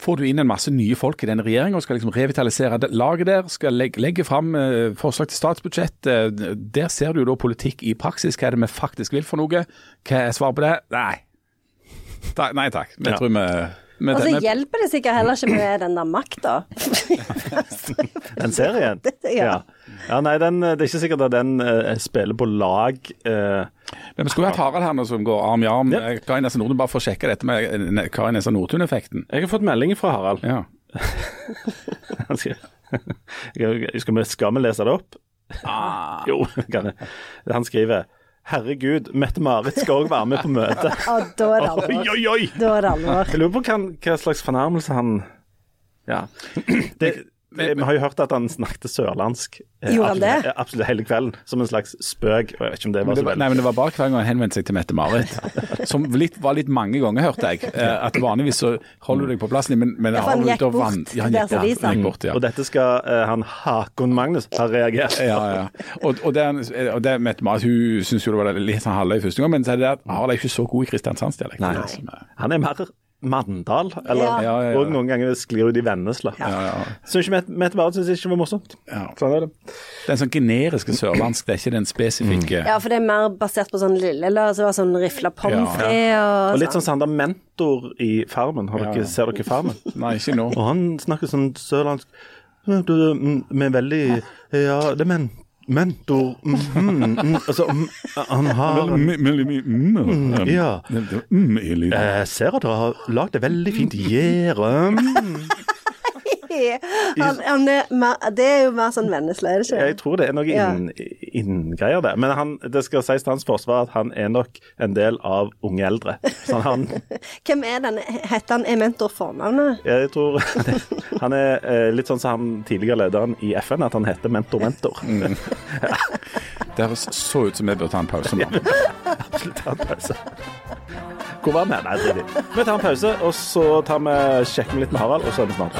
Speaker 1: får du inn en masse nye folk i denne regjeringa og skal liksom revitalisere laget der. Skal legge, legge fram eh, forslag til statsbudsjett. Eh, der ser du jo da politikk i praksis. Hva er det vi faktisk vil for noe? Hva er svaret på det? Nei. Nei takk. Vi
Speaker 3: Ja.
Speaker 1: tror vi,
Speaker 2: Og så
Speaker 1: vi
Speaker 2: hjelper det sikkert heller ikke med den der makta. *laughs*
Speaker 3: Den serien? *laughs*
Speaker 2: Ja.
Speaker 3: ja. Nei, den, det er ikke sikkert at den uh, spiller på lag. Uh,
Speaker 1: Men vi skulle hatt Harald her nå som går arm i arm.
Speaker 3: Ja.
Speaker 1: Karin Kari Nessa Nordtun, bare for å sjekke dette med Karin Kari Nessa Nordtun-effekten.
Speaker 3: jeg har fått melding fra Harald.
Speaker 1: Ja. *laughs*
Speaker 3: Skal, vi, skal vi lese det opp?
Speaker 1: Ah.
Speaker 3: Jo, kan jeg. Han skriver Herregud, Mette-Marit skal òg være med på møtet. *laughs*
Speaker 2: Og da er det
Speaker 3: Oi, oi, oi!
Speaker 2: Da er det alvor.
Speaker 3: Jeg lurer på hva, hva slags fornærmelse han Ja. Det, det, vi har jo hørt at han snakket sørlandsk eh,
Speaker 2: han det?
Speaker 3: absolutt, absolutt hele kvelden, som en slags spøk. Jeg vet ikke om det var så veldig
Speaker 1: nei, men det var bare hver gang han henvendte seg til Mette-Marit. *laughs* Som litt, var litt mange ganger, hørte jeg. Eh, At vanligvis så holder du deg på plassen, men, men
Speaker 2: Ja, han gikk bort
Speaker 1: Ja, han gikk han gikk bort, ja.
Speaker 3: Og dette skal uh, han Hakon Magnus ha reagert.
Speaker 1: Ja, ja. Og, og det, og det Mette-Marit hun syns jo det var litt sånn halvøy første gang, men så er det at Harald er ikke så god i kristiansandsdialekt.
Speaker 3: Nei.
Speaker 1: Det er det som er-
Speaker 3: Han er mer Mandal, eller
Speaker 2: Ja.
Speaker 1: Ja, ja, ja.
Speaker 3: og noen ganger sklir ut i Vennesla.
Speaker 1: Ja, ja.
Speaker 3: Syns ikke Mette- Marit syns ikke det var morsomt.
Speaker 1: Ja.
Speaker 3: Sånn er det.
Speaker 1: Det er en sånn generiske sørlandsk, det er ikke den spesifikke.
Speaker 2: Ja, for det er mer basert på sånn lille, eller så var det sånn rifla pommes frites og,
Speaker 3: Og litt sånn Sander Mentor i Farmen. Har dere,
Speaker 1: Ja.
Speaker 3: Ser dere Farmen? *laughs*
Speaker 1: Nei, ikke nå.
Speaker 3: Og han snakker sånn sørlandsk mm, Med veldig Ja, det er men, mentor mm, mm, mm, Altså, mm, han har
Speaker 1: Veldig mye mm,
Speaker 3: Ja.
Speaker 1: mm i lyden.
Speaker 3: Jeg ser at dere har lagd et veldig fint gjerde. *laughs* Mm.
Speaker 2: han, han er mer, Det er jo mer sånn Vennesla, er det ikke?
Speaker 3: Jeg tror det er noe
Speaker 2: Ja.
Speaker 3: inn- inngreier der. Men han, det skal sies til hans forsvar at han er nok en del av unge eldre. Sånn han *laughs*
Speaker 2: Hvem er den? Heter han Ementor fornavnet?
Speaker 3: Jeg tror *laughs* Han er eh, litt sånn som han tidligere lederen i FN, at han heter Mentor Mentor.
Speaker 1: Det høres så ut som vi bør ta en pause nå. *laughs*
Speaker 3: Absolutt ta en pause. Hvor var vi? Nei, drit i. Vi tar en pause, og så tar vi, sjekker vi litt med Harald, og så er vi snart.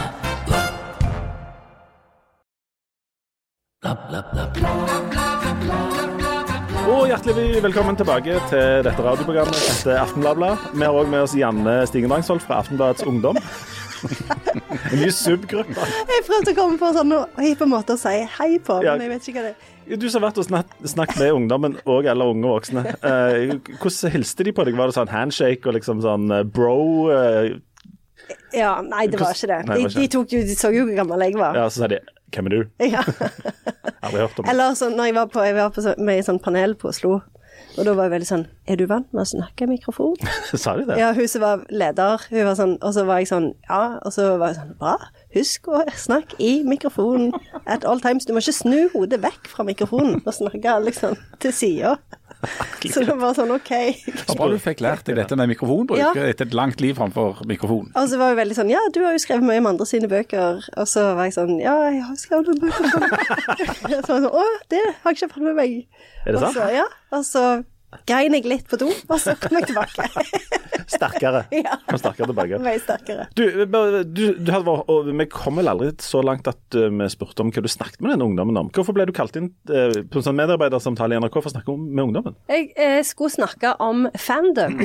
Speaker 3: Og hjertelig velkommen tilbake til dette radioprogrammet etter Aftenbladbla. Vi har òg med oss Janne Stigen Drangsvold fra Aftenbladets Ungdom. En ny subgruppe.
Speaker 2: Jeg prøvde å komme på en sånn hippe måte å si hei på, men jeg vet ikke hva det er.
Speaker 3: Du som har vært og snakket med ungdommen og eller unge voksne. Eh, hvordan hilste de på deg? Var det sånn handshake og liksom sånn eh, bro? Eh,
Speaker 2: Ja, nei, det var ikke det.
Speaker 3: Nei,
Speaker 2: De,
Speaker 3: det var ikke
Speaker 2: de, tok jo, de så jo hvor gammel jeg var.
Speaker 3: ja, så sa de 'Hvem er du?' *laughs*
Speaker 2: Ja. *laughs*
Speaker 3: Aldri hørt om det.
Speaker 2: Eller sånn, når jeg var, på, jeg var på, så- med i sånn panel på Oslo, og da var jeg veldig sånn Er du vant med å snakke i mikrofon? *laughs*
Speaker 3: Sa de det?
Speaker 2: Ja, hun som var leder, hun var sånn, og så var jeg sånn Ja, og så var jeg sånn Bra, husk å snakke i mikrofonen at all times. Du må ikke snu hodet vekk fra mikrofonen og snakke liksom til sida. Så det var sånn OK.
Speaker 1: Så bra du fikk lært deg dette med mikrofonbruk
Speaker 2: Ja.
Speaker 1: etter et langt liv framfor mikrofon.
Speaker 2: Og så var jeg veldig sånn Ja, du har jo skrevet mye om andre sine bøker. Og så var jeg sånn Ja, jeg har skrevet noen bøker. *laughs* Så var jeg sånn Å, det har jeg ikke fått med meg.
Speaker 3: Er det
Speaker 2: Og
Speaker 3: sant?
Speaker 2: så, ja. Og så grein jeg litt på do, og så kom jeg tilbake. *laughs*
Speaker 3: Sterkere. *laughs*
Speaker 2: Ja.
Speaker 3: Kom sterkere tilbake.
Speaker 2: Mye sterkere.
Speaker 3: Du, du, du hadde og Vi kom vel aldri så langt at eh, vi spurte om hva du snakket med den ungdommen om. Hvorfor ble du kalt inn eh, på en sånn medarbeidersamtale i NRK for å snakke med ungdommen?
Speaker 2: Jeg eh, skulle snakke om fandom,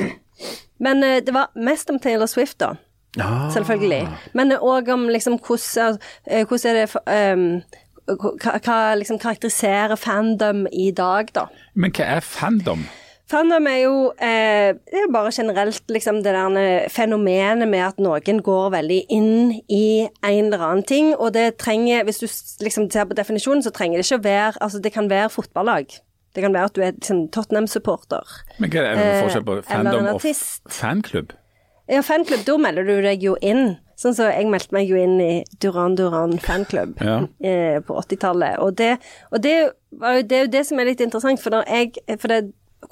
Speaker 2: men eh, det var mest om Taylor Swift, da.
Speaker 3: Ja.
Speaker 2: Selvfølgelig. Men òg om liksom hvordan, hvordan er det for, ehm, hva, liksom karakteriserer fandom i dag, da.
Speaker 1: Men hva er fandom?
Speaker 2: Fandom er jo eh, det er bare generelt liksom det der fenomenet med at noen går veldig inn i en eller annen ting, og det trenger Hvis du liksom ser på definisjonen, så trenger det ikke å være Altså, det kan være fotballag. Det kan være at du er liksom, Tottenham-supporter.
Speaker 1: Men hva er det
Speaker 2: Eh,
Speaker 1: forskjell på fandom og fanklubb?
Speaker 2: Ja, fanklubb, da melder du deg jo inn. Sånn som jeg meldte meg jo inn i Duran Duran fanklubb
Speaker 1: Ja.
Speaker 2: eh, på 80-tallet. Og, det, og det, var jo, det er jo det som er litt interessant, for, når jeg, for det,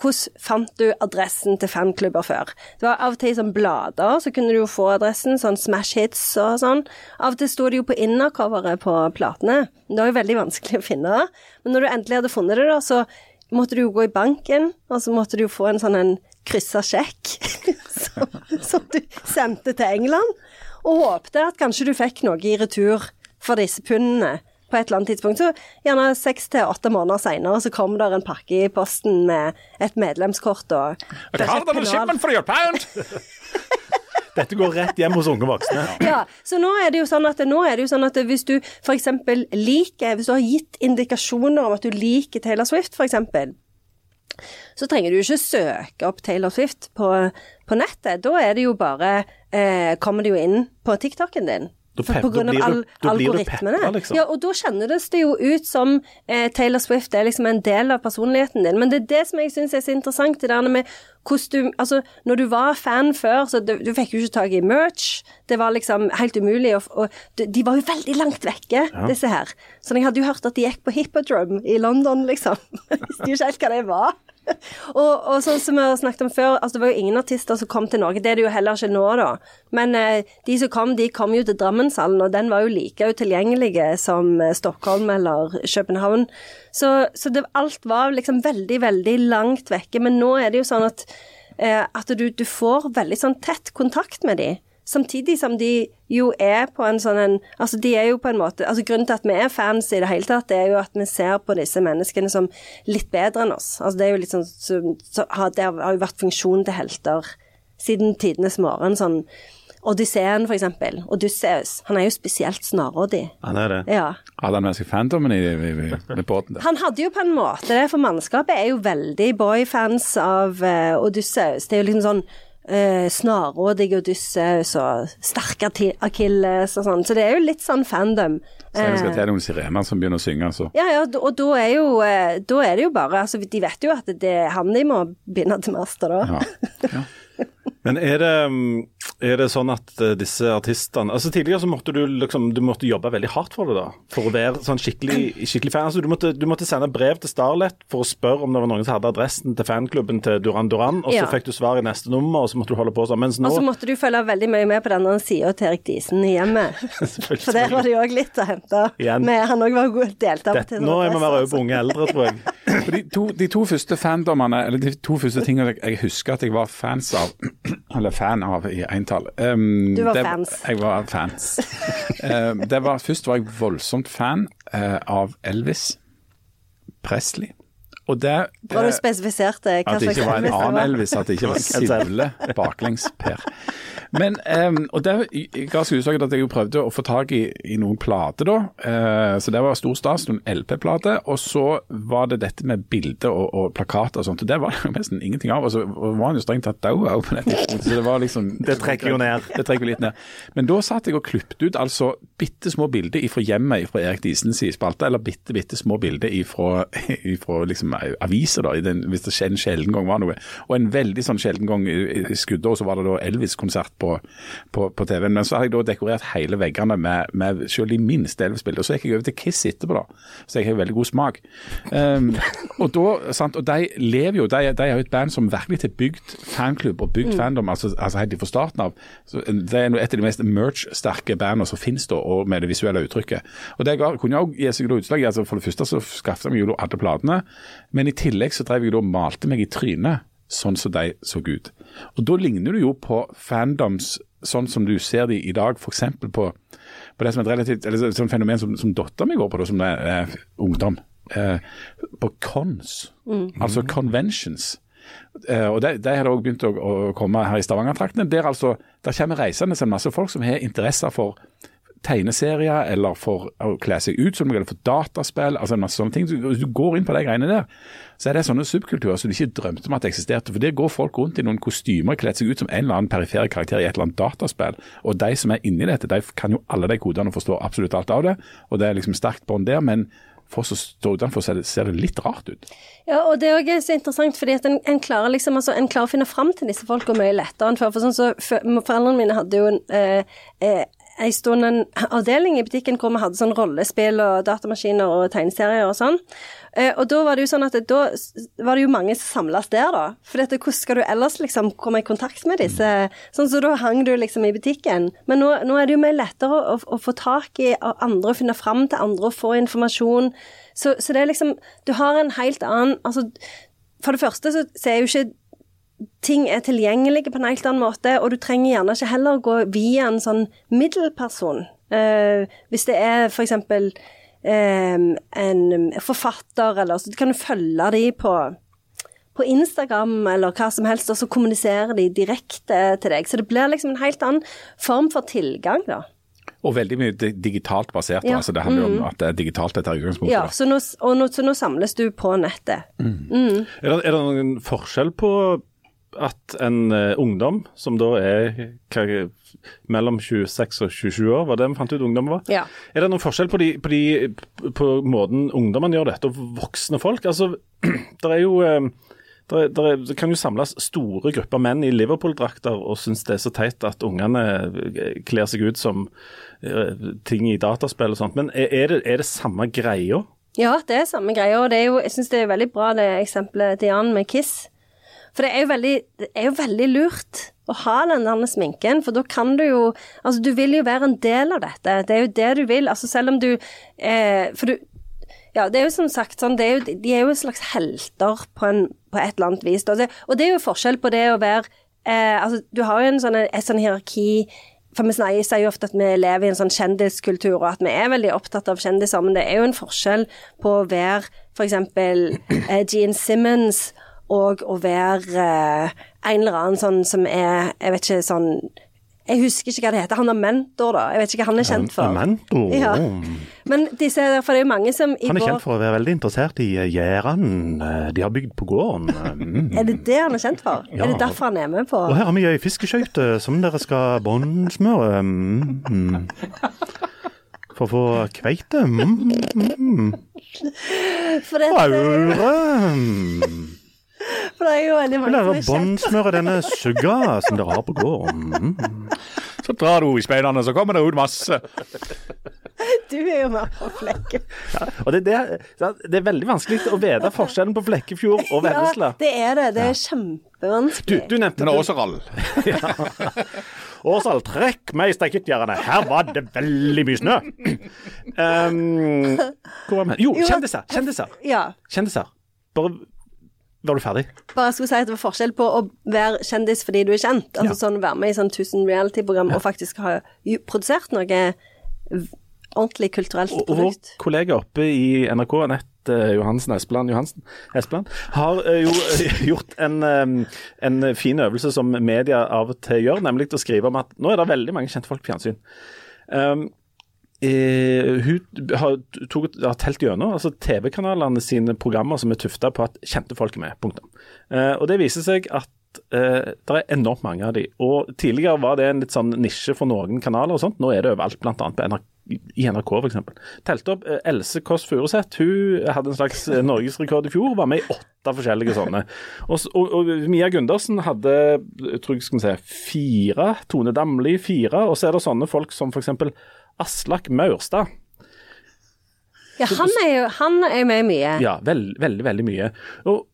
Speaker 2: hvordan fant du adressen til fanklubber før? Det var av og til i sånne blader, så kunne du jo få adressen, sånn Smash Hits og sånn. Av og til sto det jo på innercoveret på platene. Det var jo veldig vanskelig å finne det. Men når du endelig hadde funnet det, da, så måtte du jo gå i banken, og så måtte du jo få en sånn en kryssa sjekk *laughs* som, som du sendte til England, og håpte at kanskje du fikk noe i retur for disse pundene på et eller annet tidspunkt. Så gjerne seks til åtte måneder seinere så kom der en pakke i posten med et medlemskort og! *laughs*
Speaker 3: Dette går rett hjem hos unge voksne.
Speaker 2: Ja, så nå er det jo sånn at, nå er det jo sånn at hvis du f.eks. liker Hvis du har gitt indikasjoner om at du liker Taylor Swift, f.eks., så trenger du ikke søke opp Taylor Swift på, på nettet. Da er det jo bare eh, Kommer det jo inn på TikToken din.
Speaker 3: Da pep-
Speaker 2: på grunn av al-
Speaker 3: da
Speaker 2: algoritmene.
Speaker 3: peppa, liksom.
Speaker 2: Ja, og da kjennes det jo ut som eh, Taylor Swift er liksom en del av personligheten din. Men det er det som jeg syns er så interessant, det der med hvordan du Altså, når du var fan før, så du, du fikk jo ikke tak i merch. Det var liksom helt umulig, og, og de- var jo veldig langt vekke, disse her. Så jeg hadde jo hørt at de gikk på Hippodrome i London, liksom. *laughs* Visste jo ikke helt hva det var. *laughs* og, og sånn som vi har snakket om før, altså det var jo ingen artister som kom til Norge. Det er det jo heller ikke nå, da. Men eh, de som kom, de kom jo til Drammenshallen, og den var jo like utilgjengelig som eh, Stockholm eller København. Så, så det, alt var liksom veldig, veldig langt vekke. Men nå er det jo sånn at, eh, at du, du får veldig sånn tett kontakt med de. Samtidig som de jo er på en sånn en Altså, de er jo på en måte Altså, grunnen til at vi er fans i det hele tatt, det er jo at vi ser på disse menneskene som litt bedre enn oss. Altså, det er jo litt sånn så, så har, Det har jo vært funksjonen til helter siden tidenes morgen. Sånn Odysseen, for eksempel. Odysseus. Han er jo spesielt snarrådig.
Speaker 3: Han er det.
Speaker 2: Ja.
Speaker 1: Hadde han med seg fandomen i, i, i, i båten? der?
Speaker 2: Han hadde jo på en måte det, for mannskapet er jo veldig boyfans av uh, Odysseus. Det er jo liksom sånn uh, snarrådig Odysseus og sterk Akilles og sånn. Så det er jo litt sånn fandom.
Speaker 1: Så jeg skal
Speaker 2: Eh,
Speaker 1: til noen sirener som begynner å synge, altså.
Speaker 2: ja, ja, og da er, jo, eh, da er det jo bare altså, De vet jo at det er han de må binde til master, da.
Speaker 1: Ja.
Speaker 3: Men er det, mm, er det sånn at eh, disse artistene altså Tidligere så måtte du liksom, du måtte jobbe veldig hardt for det, da. For å være sånn skikkelig, skikkelig fan. Altså, du, måtte, du måtte sende brev til Starlet for å spørre om det var noen som hadde adressen til fanklubben til Duran Duran, og så fikk du svar i neste nummer, og så måtte du holde på sånn. Mens nå
Speaker 2: Og så måtte du følge veldig mye med på den andre sida til Erik Diesen i hjemmet. *laughs* For der var det jo òg litt å hente.
Speaker 3: Igjen.
Speaker 2: Med, han òg var god deltaker
Speaker 3: Nå er vi mer over på unge eldre, tror jeg. *laughs*
Speaker 1: De, to, de to første fandommene, eller de to første tingene jeg, jeg husker at jeg var fans av, *clears throat* eller fan av i entall um,
Speaker 2: Du var
Speaker 1: det,
Speaker 2: fans.
Speaker 1: Jeg var fans. *laughs* det var, først var jeg voldsomt fan uh, av Elvis Presley. Og det,
Speaker 2: Bra du
Speaker 1: det
Speaker 2: spesifiserte hva
Speaker 1: At det ikke var en annen. Elvis, at det ikke var Sivle baklengs-Per. Men, um, og det ga seg utslag at jeg jo prøvde å få tak i, i noen plater da, Eh, så det var stor stas, noen LP-plater, og så var det dette med bilder og, og plakater og sånt, og det var det jo nesten ingenting av, og så var han jo strengt tatt død òg på det tidspunktet, så det var liksom... *laughs*
Speaker 3: Det trekker jo ned.
Speaker 1: Det trekker litt ned. Men da satt jeg og klippet ut altså bitte små bilder fra hjemmet fra Erik Disens spalte, eller bitte, bitte små bilder fra *laughs* liksom, aviser, da, i den, hvis det en sjelden gang var noe. Og en veldig sånn sjelden gang i skuddår så var det da Elvis-konsert på, på, på TV-en. Men så hadde jeg da dekorert hele veggene med, med selv de minste Elvis-bilder. Så gikk jeg over til Kiss etterpå, da. Så jeg har veldig god smak. Um, *laughs* og da, sant, og de lever jo, de, de er jo et band som virkelig har bygd fanklubb og bygd fandom, altså, altså helt fra starten av. Så det er et av de mest merch-sterke bandene som finnes da, og med det visuelle uttrykket. Og det ga, kunne også gi seg da utslag altså for det første så skaffet jeg meg jo alle platene, men i tillegg så drev jeg da malte meg i trynet, sånn som de så ut. Og da ligner du jo på fandoms sånn som du ser de i dag, f.eks. på på det som er et relativt, eller sånn fenomen som, som dattera mi går på, da, som er eh, ungdom. Eh, på cons, altså conventions. Eh, og Det, de har det også begynt å, å komme her i Stavanger-traktene. Der altså, der kommer reisende en masse folk som har interesser for tegneserier, eller for å kle seg ut som noe, eller for dataspill, altså en masse sånne ting. Hvis du går inn på de greiene der, så er det sånne subkulturer som du ikke drømte om at eksisterte. For der går folk rundt i noen kostymer kledd seg ut som en eller annen perifer karakter i et eller annet dataspill. Og de som er inni dette, de kan jo alle de kodene og forstår absolutt alt av det. Og det er liksom sterkt bånd der, men for å står utenfor, ser det, ser det litt rart ut.
Speaker 2: Ja, og det er også så interessant, fordi at en, en, klarer liksom, altså, en klarer å finne fram til disse folka mye lettere enn før. For sånn så, for, Foreldrene mine hadde jo en eh, eh, en stund en avdeling i butikken hvor vi hadde sånn rollespill og datamaskiner og tegneserier og sånn. Eh, og da var det jo sånn at da var det jo mange som samles der, da. For dette, hvordan skal du ellers liksom komme i kontakt med disse? Sånn så da hang du liksom i butikken. Men nå, nå er det jo mye lettere å, å, å få tak i andre, andre, finne fram til andre og få informasjon. Så, så det er liksom Du har en helt annen Altså, for det første så, så er jo ikke ting er tilgjengelige på en helt annen måte, og du trenger gjerne ikke heller gå via en sånn middelperson. Eh, hvis det er eksempel eh, en forfatter, eller så kan du følge de på på Instagram eller hva som helst, og så kommuniserer de direkte til deg. Så det blir liksom en helt annen form for tilgang, da.
Speaker 1: Og veldig mye digitalt basert.
Speaker 2: Ja.
Speaker 1: altså Det handler jo om at det er digitalt etter utgangspunktet.
Speaker 2: Ja, så nå, nå, så nå samles du på nettet.
Speaker 3: Er det, er det noen forskjell på at en eh, ungdom, som da er mellom 26 og 27 år, var det vi fant ut ungdom var?
Speaker 2: Ja.
Speaker 3: Er det noen forskjell på, de, på, de, på måten ungdommene gjør dette, og voksne folk? Altså, *clears throat* det er jo eh, der, er- der, er- det kan jo samles store grupper menn i Liverpool-drakter og synes det er så teit at ungene eh, kler seg ut som ting i dataspill og sånt. Men er, det, er det samme greia?
Speaker 2: Ja, det er samme greia, og det er jo, jeg syns det er veldig bra det eksempelet til Jan med Kiss. For det er jo veldig, er jo veldig lurt å ha den der sminken, for da kan du jo Altså, du vil jo være en del av dette. Det er jo det du vil. Altså, selv om du eh, For du ja, det er jo som sagt sånn, er jo, de er jo slags helter på, en, på et eller annet vis. Og det, og det er jo forskjell på det å være eh, Altså, du har jo en sånn, et sånn hierarki for vi sier jo ofte at vi lever i en sånn kjendiskultur, og at vi er veldig opptatt av kjendiser, men det er jo en forskjell på å være f.eks. Eh, Gene Simmons og å være eh, en eller annen sånn som er Jeg vet ikke, sånn Jeg husker ikke hva det heter. Han er mentor, da. Jeg vet ikke hva han er kjent for.
Speaker 3: Mentor.
Speaker 2: Ja. Men disse, for det er jo mange som i
Speaker 3: Han er
Speaker 2: vår
Speaker 3: kjent for å være veldig interessert i eh, gjerdene eh, de har bygd på gården. *laughs* Mm.
Speaker 2: Er det det han er kjent for?
Speaker 3: Ja.
Speaker 2: Er det derfor han er med på
Speaker 3: Og her har vi ei fiskeskøyte som dere skal båndsmøre. Mm. mm. For å få kveite. Mm. mm.
Speaker 2: For dette...
Speaker 3: Aure.
Speaker 2: For det er jo veldig mange som er kjent
Speaker 3: båndsmøre denne sugga som dere har på gården? Mm.
Speaker 1: Så drar du i speidene, så kommer det ut masse. *laughs*
Speaker 2: Du er jo med på flekken.
Speaker 3: Og det, det, det er veldig vanskelig å vite forskjellen på Flekkefjord og Vennesla.
Speaker 2: Ja, det er det. Det er kjempevanskelig.
Speaker 3: du nevnte
Speaker 1: Men det er. *laughs*
Speaker 3: Åsal, trekk meg i stekettjernet. Her var det veldig mye snø. Um, *laughs* hvor var vi? Jo, kjendiser. Kjendiser.
Speaker 2: Ja.
Speaker 3: Kjendiser. Bare Var du ferdig?
Speaker 2: Bare jeg skulle si at det var forskjell på å være kjendis fordi du er kjent, altså
Speaker 3: Ja.
Speaker 2: sånn være med i sånn 1000 reality-program og faktisk ha produsert noe ordentlig kulturelt
Speaker 3: Og, og vår kollega oppe i NRK, Anette eh, Johansen Espeland, Johansen, Espeland har eh, jo eh, *laughs* gjort en, en fin øvelse som media av og til gjør, nemlig å skrive om at nå er det veldig mange kjente folk på fjernsyn. Um, eh, hun har, tog, har telt gjennom altså TV-kanalene sine programmer som er tufta på at kjente folk er med. Punktum. Eh, og det viser seg at eh, det er enormt mange av de. Og Tidligere var det en litt sånn nisje for noen kanaler, og sånt. nå er det overalt, bl.a. på NRK, i NRK f.eks. Telte opp eh, Else Kåss Furuseth. Hun hadde en slags eh, norgesrekord i fjor, var med i åtte forskjellige sånne. Og, og, og Mia Gundersen hadde jeg tror jeg skal si, fire. Tone Damli fire. Og så er det sånne folk som f.eks. Aslak Maurstad.
Speaker 2: Ja, han er jo han er med mye.
Speaker 3: Ja, veld, veldig, veldig mye. Og,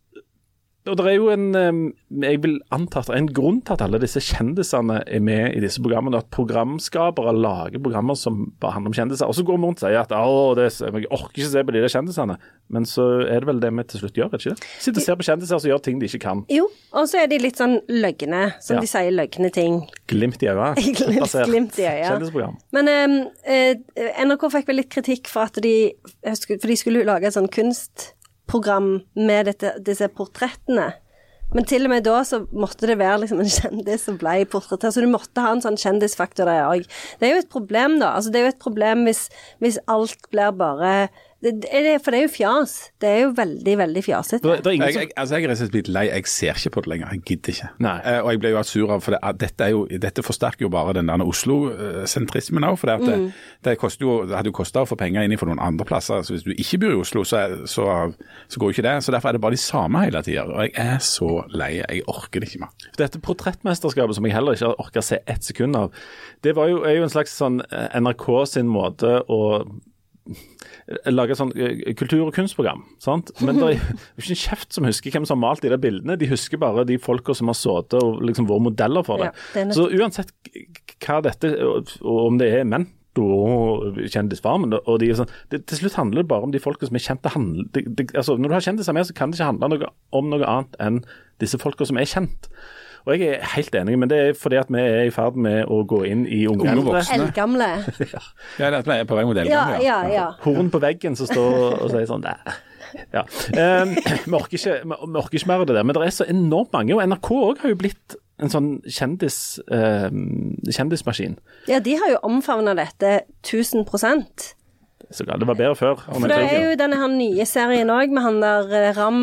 Speaker 3: og det er jo en Jeg vil anta at det er en grunn til at alle disse kjendisene er med i disse programmene. At programskapere lager programmer som bare handler om kjendiser. Og så går vi rundt og sier at å, det, jeg orker ikke se på de der kjendisene. Men så er det vel det vi til slutt gjør, er det ikke det? Sitter og ser på kjendiser som gjør ting de ikke kan.
Speaker 2: Jo, og så er de litt sånn løgne, som
Speaker 3: Ja.
Speaker 2: de sier løgne ting.
Speaker 3: Glimt i øyet. *laughs*
Speaker 2: Glimt- glimt i øyet.
Speaker 3: Kjendisprogram.
Speaker 2: Men um, NRK fikk vel litt kritikk for at de For de skulle lage et sånn kunstprogram med dette, disse portrettene. Men til og med da så måtte det være liksom en kjendis som ble portrettert, så du måtte ha en sånn kjendisfaktor der òg. Det er jo et problem, da. Altså, det er jo et problem hvis, hvis alt blir bare det, det For det er jo fjas. Det er jo veldig, veldig fjasete.
Speaker 1: Jeg, jeg, altså jeg er rett og slett blitt lei. Jeg ser ikke på det lenger. Jeg gidder ikke.
Speaker 3: Nei.
Speaker 1: Eh, og jeg ble jo sur av for det, at dette, er jo, dette forsterker jo bare den der Oslo-sentrismen òg. For det, at
Speaker 2: Mm.
Speaker 1: det, jo, det hadde jo kosta å få penger inn for noen andre plasser. Så hvis du ikke bor i Oslo, så, så, så går jo ikke det. Så derfor er det bare de samme hele tida. Og jeg er så lei. Jeg orker det ikke mer.
Speaker 3: Dette portrettmesterskapet som jeg heller ikke har orka se ett sekund av, det var jo, er jo en slags sånn eh, NRK sin måte å lage sånn eh, kultur- og kunstprogram. sant? Men det er *laughs* ikke en kjeft som husker hvem som har malt de der bildene. De husker bare de folka som har sittet og liksom vært modeller for det.
Speaker 2: Ja, det
Speaker 3: Så uansett hva dette, og om det er menn og kjendisfarmen, og de er sånn, det, Til slutt handler det bare om de folka som er kjent. Det handler, det, det, altså, når du har kjendiser med, så kan det ikke handle noe, om noe annet enn disse folka som er kjent. Og jeg er helt enig, men det er fordi at vi er i ferd med å gå inn i unge
Speaker 1: Unge voksne.
Speaker 2: Eldgamle. *laughs*
Speaker 1: Ja, det er at vi er på vei mot
Speaker 2: Ja,
Speaker 1: eldgamle.
Speaker 2: ja, ja.
Speaker 3: Horn på veggen som står og sier sånn Nei. Ja. Um, *clears throat* vi, orker ikke, vi, vi orker ikke mer av det der, men det er så enormt mange. Og NRK òg har jo blitt en sånn kjendis, uh, kjendismaskin.
Speaker 2: ja, de har jo omfavna dette 1000%
Speaker 3: Så galt. Det var bedre før.
Speaker 2: For det er jo denne her nye serien òg, med han der eh, Ram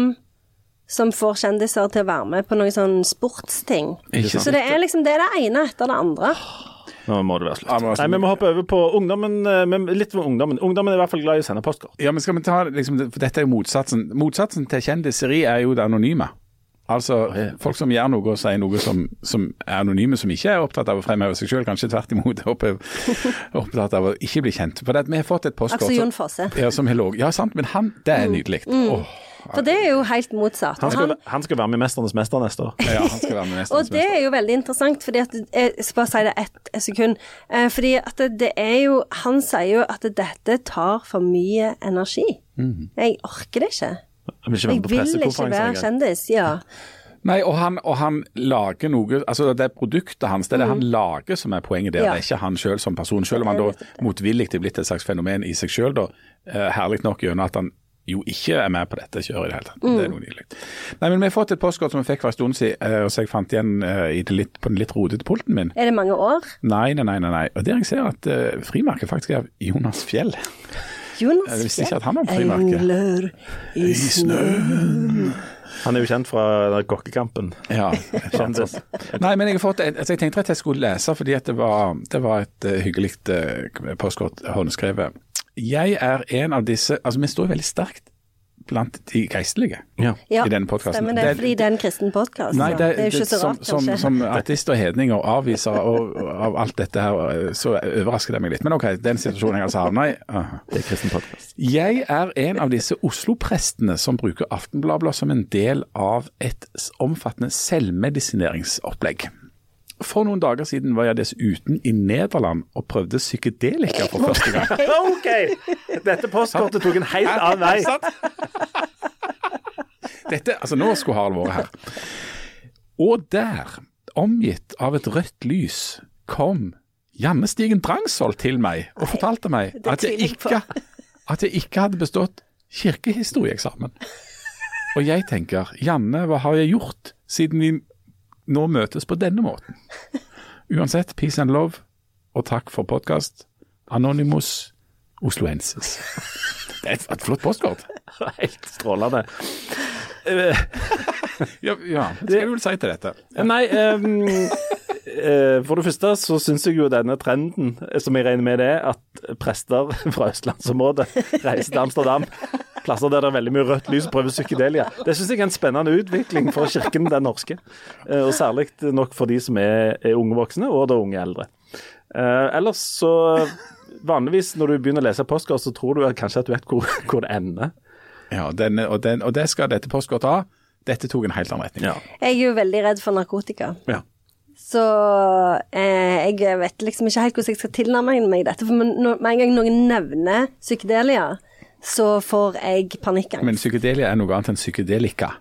Speaker 2: som får kjendiser til å være med på noen sånn sportsting.
Speaker 1: Ikke
Speaker 2: Så det er liksom det er det ene etter det andre.
Speaker 3: Nå må det være slutt. Nei, Vi må hoppe over på ungdommen. eh, Men litt om ungdommen. Ungdommen er i hvert fall glad i å sende postkort.
Speaker 1: Ja, men skal vi ta liksom, for Dette er jo motsatsen. Motsatsen til kjendiseri er jo det anonyme. Altså folk som gjør noe og sier noe som, som er anonyme, som ikke er opptatt av å fremheve seg selv, kanskje tvert imot er *laughs* opptatt av å ikke bli kjent. For det, at vi har fått et postkort
Speaker 2: Altså Jon
Speaker 1: som-
Speaker 2: Fosse.
Speaker 1: ja, som er ligget Ja, sant, men han, det er nydelig. Åh,
Speaker 2: For det er jo helt motsatt.
Speaker 3: Han skal,
Speaker 2: Han,
Speaker 3: han skal være med i 'Mesternes mester' neste år.
Speaker 1: ja, han skal være med nesten.
Speaker 2: og det er jo veldig interessant, fordi at Jeg skal bare si det ett et sekund. Eh, fordi at det, er jo Han sier jo at dette tar for mye energi. Jeg orker det ikke.
Speaker 3: Jeg vil ikke være
Speaker 2: vil ikke være kjendis. Ja.
Speaker 1: Nei, og han, og han lager noe altså Det er produktet hans, det er det han lager som er poenget der.
Speaker 2: Mm. Ja.
Speaker 1: Det er ikke han selv som person. Selv om han da motvillig er blitt et slags fenomen i seg da. Eh, herlig nok gjennom at han jo ikke er med på dette kjøret i det hele tatt. Det er noe nydelig. Nei, men Vi har fått et postkort som vi fikk for en stund siden, eh, så jeg fant igjen eh, i det litt, på den litt rodete pulten min.
Speaker 2: Er det mange år?
Speaker 1: Nei, nei, nei. nei, nei. Og der jeg ser at uh, frimerket faktisk er av Jonas Fjell.
Speaker 2: Jonas Fjell?
Speaker 1: Jeg visste ikke at han har frimerke.
Speaker 2: Engler i snø
Speaker 3: Han er jo kjent fra Kokkekampen.
Speaker 1: Ja, *laughs*
Speaker 3: Kjendis.
Speaker 1: Nei, men jeg har fått altså jeg tenkte at jeg skulle lese fordi det var, det var et uh, hyggelig uh, postkort håndskrevet. Jeg er en av disse Altså, vi står jo veldig sterkt blant de geistlige
Speaker 3: Ja.
Speaker 1: I denne podkasten.
Speaker 2: stemmer det, fordi det er en kristen podkast.
Speaker 1: Det,
Speaker 2: det er jo ikke så rart,
Speaker 1: som,
Speaker 2: kanskje.
Speaker 1: som artist og hedning og avviser og, av alt dette her, så overrasker det meg litt. Men OK, den situasjonen jeg altså havna i.
Speaker 3: Det er kristen podkast.
Speaker 1: Jeg er en av disse Oslo-prestene som bruker Aftenbladet som en del av et omfattende selvmedisineringsopplegg. For noen dager siden var jeg dessuten i Nederland og prøvde psykedelika for første gang. *laughs*
Speaker 3: OK! Dette postkortet tok en helt annen vei.
Speaker 1: Dette, altså Nå skulle Harald vært her. Og der, omgitt av et rødt lys, kom Janne Stigen Drangsvold til meg og fortalte meg at jeg, ikke, at jeg ikke hadde bestått kirkehistorieeksamen. Og jeg tenker, Janne, hva har jeg gjort siden vi nå møtes på denne måten? Uansett, peace and love, og takk for podkast. Anonymous Osloensis. *laughs* Det er et, et flott postkort.
Speaker 3: Helt strålende. *laughs*
Speaker 1: Ja, ja, hva skal du vel si til dette?
Speaker 3: Nei, ehm, eh, for det første så syns jeg jo denne trenden, som jeg regner med det er, at prester fra østlandsområdet reiser til Amsterdam, plasser der det er veldig mye rødt lys og prøver psykedelia. Det syns jeg er en spennende utvikling for kirken, den norske. Eh, Og særlig nok for de som er, er unge voksne, og da unge eldre. Eh, ellers så Vanligvis når du begynner å lese postkort, så tror du kanskje at du vet hvor, hvor det ender.
Speaker 1: Ja, den, og, den, og det skal dette postkortet ha. Dette tok en helt annen retning.
Speaker 2: Jeg er jo veldig redd for narkotika.
Speaker 1: Ja.
Speaker 2: Så eh, jeg vet liksom ikke helt hvordan jeg skal tilnærme meg dette. For med en gang noen nevner psykedelia, så får jeg panikkangst.
Speaker 1: Men psykedelia er noe annet enn psykedelika.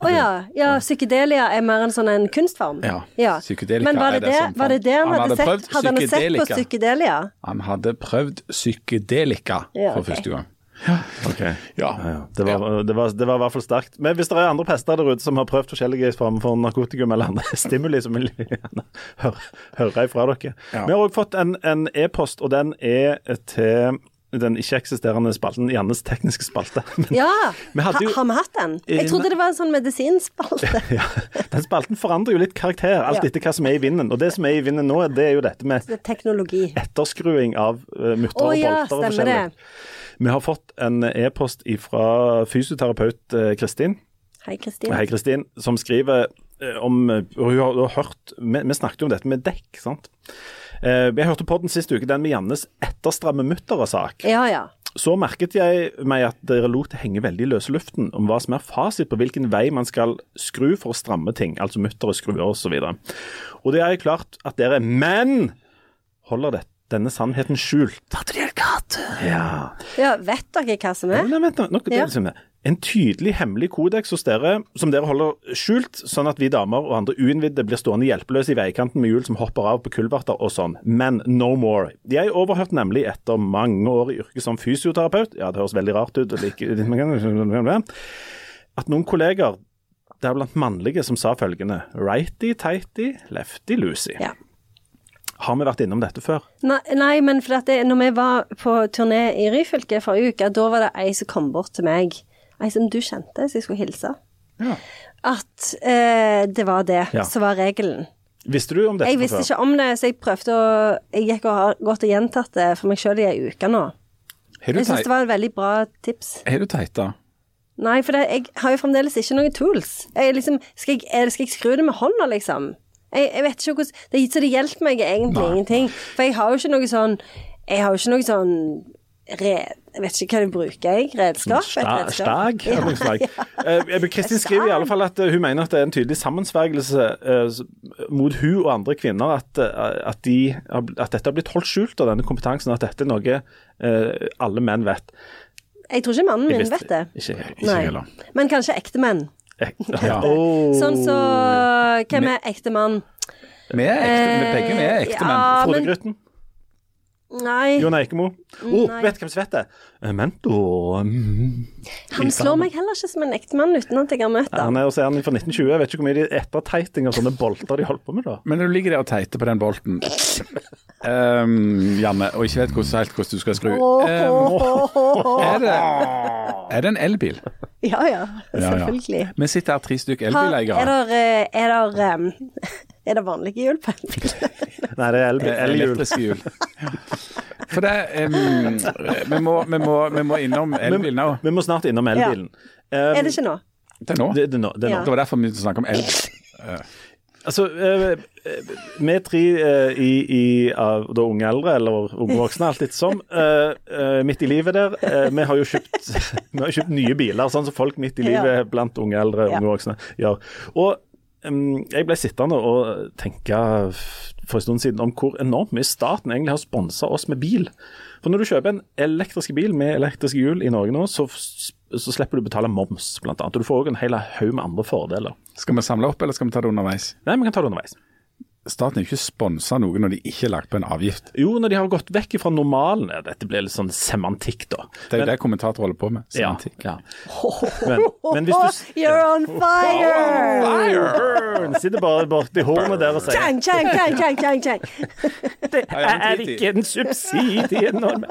Speaker 2: Å ja. ja. Psykedelia er mer en sånn en kunstform.
Speaker 1: Ja, psykedelika
Speaker 2: Men var
Speaker 1: er
Speaker 2: det
Speaker 1: det
Speaker 2: det,
Speaker 1: som
Speaker 2: var det, det han,
Speaker 1: han
Speaker 2: hadde,
Speaker 1: hadde
Speaker 2: sett? Hadde han sett på psykedelia?
Speaker 1: Han hadde prøvd psykedelika
Speaker 2: Ja,
Speaker 1: for første gang. Ja.
Speaker 3: Ja, ja. Det, var, det, var, det var i hvert fall sterkt. Men hvis det er andre pester der ute som har prøvd forskjellige former for narkotikum eller andre *laughs* stimuli, så vil jeg gjerne høre, høre ifra dere.
Speaker 1: Ja.
Speaker 3: Vi har òg fått en en e-post, og den er til den ikke-eksisterende spalten, Jannes tekniske spalte. *laughs* Men,
Speaker 2: Ja!
Speaker 3: Vi
Speaker 2: ha, har vi hatt den? Jeg trodde det var en sånn medisinspalte. *laughs*
Speaker 3: ja, den spalten forandrer jo litt karakter, alt
Speaker 2: Ja.
Speaker 3: etter hva som er i vinden. Og det som er i vinden nå, det er jo dette med
Speaker 2: Det teknologi.
Speaker 3: etterskruing av uh, mutter
Speaker 2: oh,
Speaker 3: og
Speaker 2: ja,
Speaker 3: bolter og
Speaker 2: det.
Speaker 3: forskjellig. Vi har fått en e-post fra fysioterapeut eh, Kristin.
Speaker 2: Hei, Kristin.
Speaker 3: Hei, Kristin, som skriver eh, om hun har hørt vi, vi snakket jo om dette med dekk, sant. Eh, jeg hørte på den siste uke, den med Jannes etterstramme muttere-sak.
Speaker 2: Ja, ja.
Speaker 3: Så merket jeg meg at dere lot det henge veldig i løse luften om hva som er fasit på hvilken vei man skal skru for å stramme ting, altså muttere, skruer osv. Og, så og det er jo klart at dere Men holder det, denne sannheten skjult. Ja.
Speaker 2: ja. Vet dere hva som
Speaker 3: Ja,
Speaker 2: er?
Speaker 3: men nei, vent det
Speaker 2: Ja.
Speaker 3: er liksom. En tydelig hemmelig kodeks hos dere, som dere holder skjult, sånn at vi damer og andre uinnvidde blir stående hjelpeløse i veikanten med hjul som hopper av på kulverter og sånn. Men no more. Jeg overhørte nemlig etter mange år i yrket som fysioterapeut, ja, det høres veldig rart ut, at noen kolleger, deriblant mannlige, som sa følgende righty-tighty, lefty-loosey.
Speaker 2: Ja.
Speaker 3: Har vi vært innom dette før?
Speaker 2: Nei, nei men for at det, når vi var på turné i Ryfylke forrige uke, da var det ei som kom bort til meg, ei som du kjente, så jeg skulle hilse,
Speaker 1: Ja.
Speaker 2: at eh, det var det
Speaker 3: Ja.
Speaker 2: som var regelen.
Speaker 3: Visste du om dette
Speaker 2: Jeg visste
Speaker 3: før?
Speaker 2: ikke om det, så jeg prøvde å Jeg gikk og har gått og gjentatt det for meg sjøl i ei uke nå. Jeg syns det var et veldig bra tips.
Speaker 1: har du teita?
Speaker 2: Nei, for det, jeg har jo fremdeles ikke noen tools. Jeg liksom, skal, jeg, er skal jeg skru det med hånda, liksom? Jeg, jeg vet ikke hvordan det, Så det hjelper meg egentlig
Speaker 1: Nei.
Speaker 2: ingenting. For jeg har jo ikke noe sånn Jeg har jo ikke noe sånn re, Jeg vet ikke hva du bruker, jeg. Redskap? Et
Speaker 3: Stag
Speaker 2: Ja,
Speaker 3: slag. *laughs*
Speaker 2: ja.
Speaker 3: Eh, Kristin skriver i alle fall at eh, hun mener at det er en tydelig sammensvergelse eh, mot hun og andre kvinner at, at, de, at dette har blitt holdt skjult av denne kompetansen, at dette er noe alle menn vet.
Speaker 2: Jeg tror ikke mannen min vet det.
Speaker 3: Ikke.
Speaker 1: Ikke
Speaker 2: Nei.
Speaker 1: heller.
Speaker 2: Men kanskje ektemenn.
Speaker 3: Eh,
Speaker 1: Ja.
Speaker 3: Oh.
Speaker 2: Sånn så Hvem er ektemann?
Speaker 1: Vi er ekte, begge vi er ektemenn.
Speaker 2: ja,
Speaker 3: Frode
Speaker 2: men
Speaker 3: Grytten.
Speaker 2: Nei,
Speaker 3: Jon Eikemo. Oh,
Speaker 2: Nei.
Speaker 3: vet hvem som vet det? Eh, mm.
Speaker 2: han slår meg heller ikke som en ektemann uten at jeg har møtt
Speaker 3: Han
Speaker 2: ham.
Speaker 3: er også er han fra 1920. Jeg vet ikke hvor mye de etterteiting av sånne bolter de holdt på med da.
Speaker 1: Men når du ligger der og teiter på den bolten, um, Janne, og ikke vet hvordan, helt hvordan du skal skru um, er, det, er det en elbil?
Speaker 2: Ja, ja,
Speaker 1: Ja, ja.
Speaker 2: selvfølgelig.
Speaker 1: Vi sitter her tre stykker
Speaker 2: elbileiere. Er det, eh, er det em, er det vanlige hjul på *laughs* en bil?
Speaker 3: Nei, det er el- elhjul.
Speaker 1: Elektriske hjul. *laughs* For det um, vi, må, vi, må, vi må innom elbilen nå.
Speaker 3: Vi må snart innom elbilen. Um,
Speaker 2: Er det ikke nå?
Speaker 1: Det er nå.
Speaker 3: det, det, nå- det er nå.
Speaker 2: Ja.
Speaker 1: Det var derfor vi begynte å snakke om elbil.
Speaker 3: Altså, eh, eh, vi tre eh, i, i av da unge eldre, eller unge voksne, alt ettersom, uh, midt i livet der, eh, vi har jo kjøpt, *laughs* vi har kjøpt nye biler, sånn som folk midt i
Speaker 2: Ja.
Speaker 3: livet blant unge eldre,
Speaker 2: Ja.
Speaker 3: unge voksne gjør. Og jeg ble sittende og tenke for en stund siden om hvor enormt mye staten egentlig har sponsa oss med bil. For når du kjøper en elektrisk bil med elektriske hjul i Norge nå, så, så slipper du betale moms, blant annet. Og du får òg en hel haug med andre fordeler.
Speaker 1: Skal vi samle opp, eller skal vi ta det underveis?
Speaker 3: Nei, vi kan ta det underveis.
Speaker 1: Staten er jo ikke sponsa noe når de ikke har lagt på en avgift.
Speaker 3: Jo, når de har gått vekk fra normalen. ja, Dette blir litt sånn semantikk, da.
Speaker 1: Det er jo det kommentatorer holder på med. Semantikk.
Speaker 3: ja. Men, men hvis du *laughs*
Speaker 2: You're on fire!
Speaker 3: Burn! Sitter bare borti hornet der og sier
Speaker 2: Chang, chang, chang, chang, chang, chang. *laughs*
Speaker 3: Det
Speaker 1: Ja, ja,
Speaker 3: er ikke en subsidie når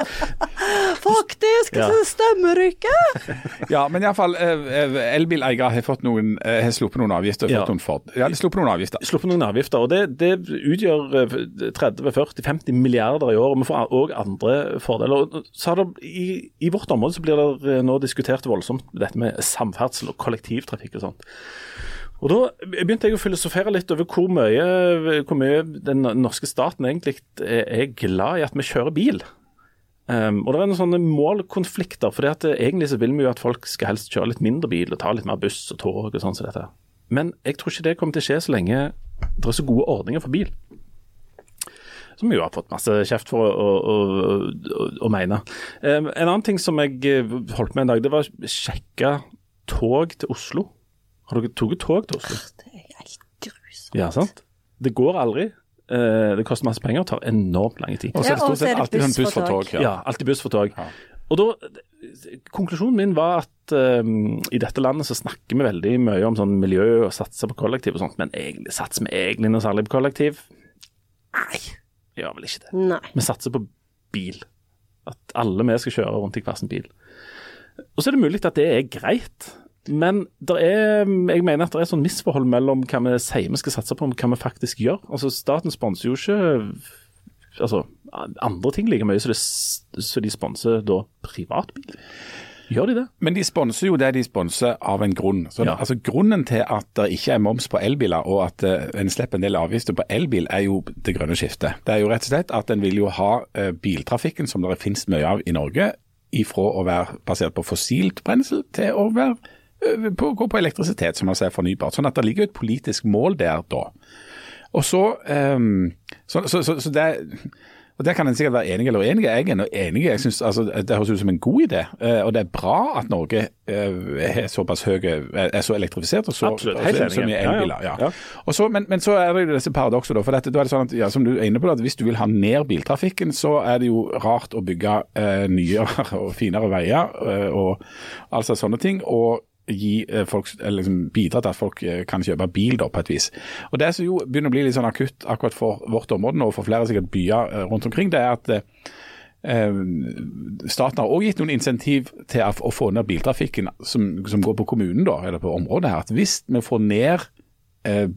Speaker 3: *laughs*
Speaker 2: Faktisk,
Speaker 3: Ja.
Speaker 2: så stemmer ikke!
Speaker 1: Ja, men iallfall elbileiere har fått noen, eh, har sluppet noen avgifter.
Speaker 3: Ja.
Speaker 1: Fått noen ja, de har sluppet noen avgifter.
Speaker 3: Sluppet noen avgifter, og det, det utgjør eh, 30-40-50 milliarder i år. og Vi får òg andre fordeler. Og Så det, i, I vårt område så blir det eh, nå diskutert voldsomt dette med samferdsel og kollektivtrafikk og sånt. Og Da begynte jeg å filosofere litt over hvor mye, hvor mye den norske staten egentlig er er glad i at vi kjører bil. Um, og Det er noen sånne målkonflikter. for Egentlig så vil vi jo at folk skal helst kjøre litt mindre bil og ta litt mer buss og tog. og sånn som dette. Men jeg tror ikke det kommer til å skje så lenge det er så gode ordninger for bil. Som vi jo har fått masse kjeft for å, å, å, å, mene. Um, en annen ting som jeg eh, holdt med en dag, det var å sjekke tog til Oslo. Har dere tatt tog til Oslo?
Speaker 2: Det er helt grusomt.
Speaker 3: Ja, sant? Det går aldri. Eh, det koster masse penger og tar enormt lang tid.
Speaker 1: Og så er det stort sett alltid sånn
Speaker 2: buss for tog.
Speaker 3: Ja, alltid buss for tog.
Speaker 1: Ja.
Speaker 3: Og da, Konklusjonen min var at um, i dette landet så snakker vi veldig mye om sånn miljø og satser på kollektiv og sånt, men egentlig satser vi egentlig noe særlig på kollektiv? Nei, vi gjør vel ikke det.
Speaker 2: Nei.
Speaker 3: Vi satser på bil. At alle vi skal kjøre rundt i hver sin bil. Og så er det mulig at det er greit, men der er, jeg mener at det er et sånn misforhold mellom hva vi sier vi skal satse på, og hva vi faktisk gjør. Altså Staten sponser jo ikke altså, andre ting like mye, så, det, så de sponser da privatbil. Gjør de det?
Speaker 1: Men de sponser jo det de sponser av en grunn. Så
Speaker 3: Ja.
Speaker 1: altså Grunnen til at det ikke er moms på elbiler, og at uh, en slipper en del avgifter på elbil, er jo det grønne skiftet. Det er jo rett og slett at en vil jo ha uh, biltrafikken, som det finnes mye av i Norge, ifra å være basert på fossilt brensel til å være eh, på, gå på elektrisitet, som altså er fornybart. Sånn at det ligger et politisk mål der da. Og så, ehm, så, så, så, så det og Der kan en sikkert være enig eller uenig. Jeg er nå enig. Jeg synes, altså, Det høres ut som en god idé. eh, Og det er bra at Norge eh, er såpass høy, er så elektrifisert og så,
Speaker 3: Absolutt, helt
Speaker 1: så,
Speaker 3: enig.
Speaker 1: så mye elbiler. ja.
Speaker 3: Ja.
Speaker 1: Ja. Så, men, men så er det jo disse paradokser. da, for dette, da er det sånn at, ja, som du er inne på, at Hvis du vil ha ned biltrafikken, så er det jo rart å bygge eh, nyere *laughs* og finere veier eh, og altså sånne ting. og gi eh, folk, liksom bidra til at folk eh, kan kjøpe bil da, på et vis. Og Det som jo begynner å bli litt sånn akutt akkurat for vårt område og for flere sikkert byer eh, rundt omkring, det er at eh, staten har også gitt noen insentiv til å, få ned biltrafikken som, som går på kommunen, da, eller på området her. At Hvis vi får ned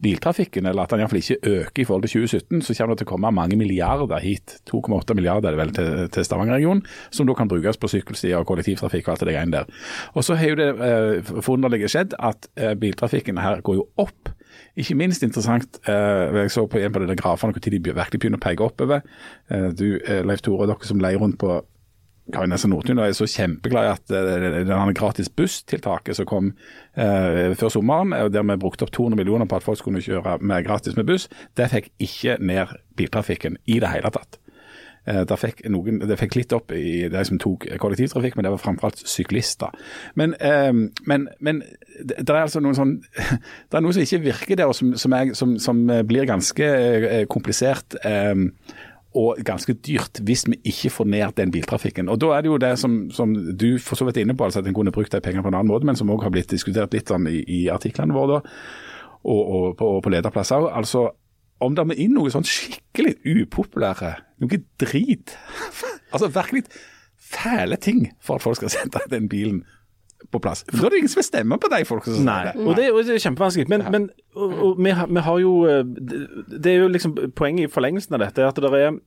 Speaker 1: biltrafikken, eller at den iallfall ikke øker i forhold til 2017, så kommer det til å komme mange milliarder hit. 2,8 milliarder er det vel til, til Stavanger-regionen, som da kan brukes på sykkelstier og kollektivtrafikk og alt det greiene der. Og så har jo det eh, forunderlige skjedd at eh, biltrafikken her går jo opp. Ikke minst interessant, eh, jeg så på en på denne grafen hvor de virkelig begynner å peke oppover. Eh, du, eh, Leif Tore, dere som leier rundt på Karinese Nordtun er så kjempeglad i at eh, denne gratis busstiltaket som kom eh, før sommeren, der vi brukte opp 200 millioner på at folk skulle kjøre med gratis med buss, det fikk ikke ned biltrafikken i det hele tatt. Eh, det, fikk noen, det fikk litt opp i de som tok kollektivtrafikk, men det var framfor alt syklister. Men, eh, men, men det er altså noen sånn *laughs* Det er noe som ikke virker der, og som, som, er, som, som blir ganske eh, komplisert. Eh, og ganske dyrt hvis vi ikke får ned den biltrafikken. Og Da er det jo det som, som du for så vidt er inne på, altså at en kunne brukt de pengene på en annen måte, men som òg har blitt diskutert litt sånn i, i artiklene våre da, og, og på, på lederplasser òg. Altså, om det må inn noe sånn skikkelig upopulære, noe drit. *laughs* altså virkelig fæle ting for at folk skal sette den bilen på plass. Da er det ingen som vil stemme på de folka som
Speaker 3: Nei, og det, og det er kjempevanskelig. Men, men og, og vi, har, vi, har, jo eh, Det er jo liksom poenget i forlengelsen av dette, at det er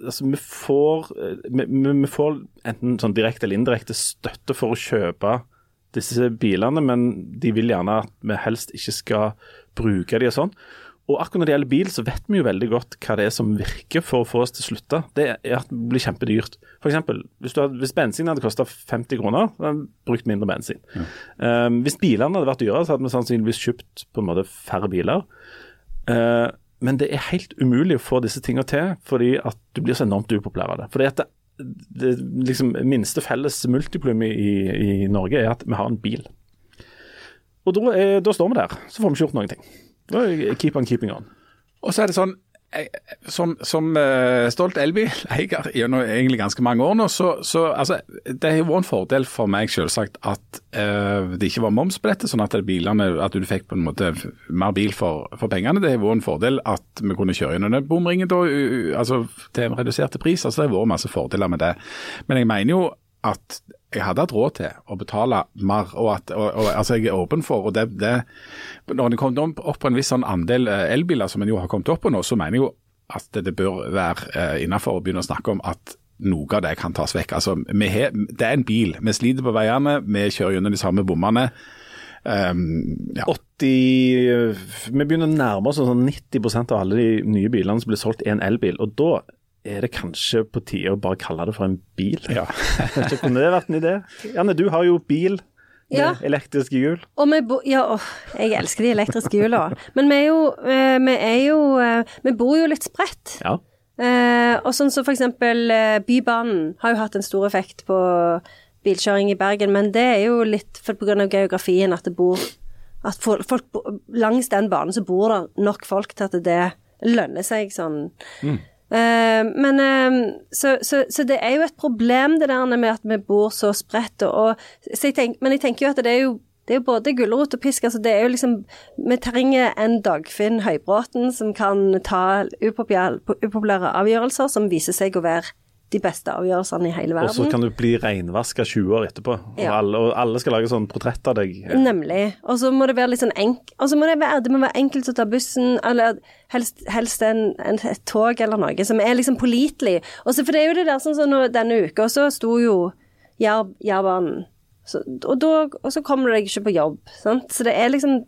Speaker 3: altså vi får, eh, vi, vi får enten sånn direkte eller indirekte støtte for å kjøpe disse bilene, men de vil gjerne at vi helst ikke skal bruke de og sånn. Og akkurat når det gjelder bil, så vet vi jo veldig godt hva det er som virker for å få oss til å slutte. Det er at det blir kjempedyrt. F.eks. Hvis, hvis bensin hadde kosta 50 kroner, så hadde vi brukt mindre bensin. Ja. Um, hvis bilene hadde vært dyrere, så hadde vi sannsynligvis kjøpt på en måte færre biler. Uh, men det er helt umulig å få disse tingene til, fordi at du blir så enormt upopulær av det. Fordi at det, det liksom, minste felles multiplum i, i, Norge er at vi har en bil. Og da, er, da står vi der, så får vi ikke gjort noen ting. Keep on keeping on.
Speaker 1: Og så er det sånn, som, som uh, stolt elbileier gjennom egentlig ganske mange år nå, så, så altså, det har vært en fordel for meg selvsagt at uh, det ikke var moms på dette, sånn at, bilene, at du fikk på en måte mer bil for, for pengene. Det har vært en fordel at vi kunne kjøre gjennom bomringen da, altså, til en reduserte pris. altså Det har vært masse fordeler med det. Men jeg mener jo at jeg hadde hatt råd til å betale mer. og at og, og, altså Jeg er åpen for og det, det, Når det kom opp på en viss sånn andel eh, elbiler, som en jo har kommet opp på nå, så mener jeg jo at det, bør være eh, innenfor å begynne å snakke om at noe av det kan tas vekk. Altså, he, Det er en bil. Vi sliter på veiene, vi kjører gjennom de samme bommene.
Speaker 3: Um, ja. 80, vi begynner å nærme oss sånn 90% av alle de nye bilene som blir solgt, er en elbil. og da er det kanskje på tide å bare kalle det for en bil? Ja. *laughs* Kunne det vært en idé? Janne, du har jo bil med ja. elektriske hjul.
Speaker 2: Bo, ja, åh, jeg elsker de elektriske hjulene. Men vi er jo, eh, vi er jo eh, Vi bor jo litt spredt. Ja. Eh, og sånn som for eksempel eh, Bybanen har jo hatt en stor effekt på bilkjøring i Bergen, men det er jo litt for av geografien at det bor At folk, folk langs den banen så bor det nok folk til at det lønner seg sånn. Mm. Uh, men uh, så, så, så, det er jo et problem det der med at vi bor så spredt. Men jeg tenker jo at det er jo, det er jo både gulrot og pisk. altså det er jo liksom, Vi trenger en Dagfinn Høybråten som kan ta upopulære avgjørelser som viser seg å være de beste avgjørelsene i hele verden.
Speaker 3: Og så kan du bli reinvaska 20 år etterpå, ja. og, alle, og, alle, skal lage sånn portrett av deg.
Speaker 2: Nemlig. Og så må det være litt sånn enk... Og så må det være, det må være enkelt å ta bussen, eller helst, helst en, en, et tog eller noe, som er liksom pålitelig. Og så For det er jo det der sånn som så denne uka, så sto jo Jærbanen. Og, og så kommer du deg ikke på jobb, sant. Så det er liksom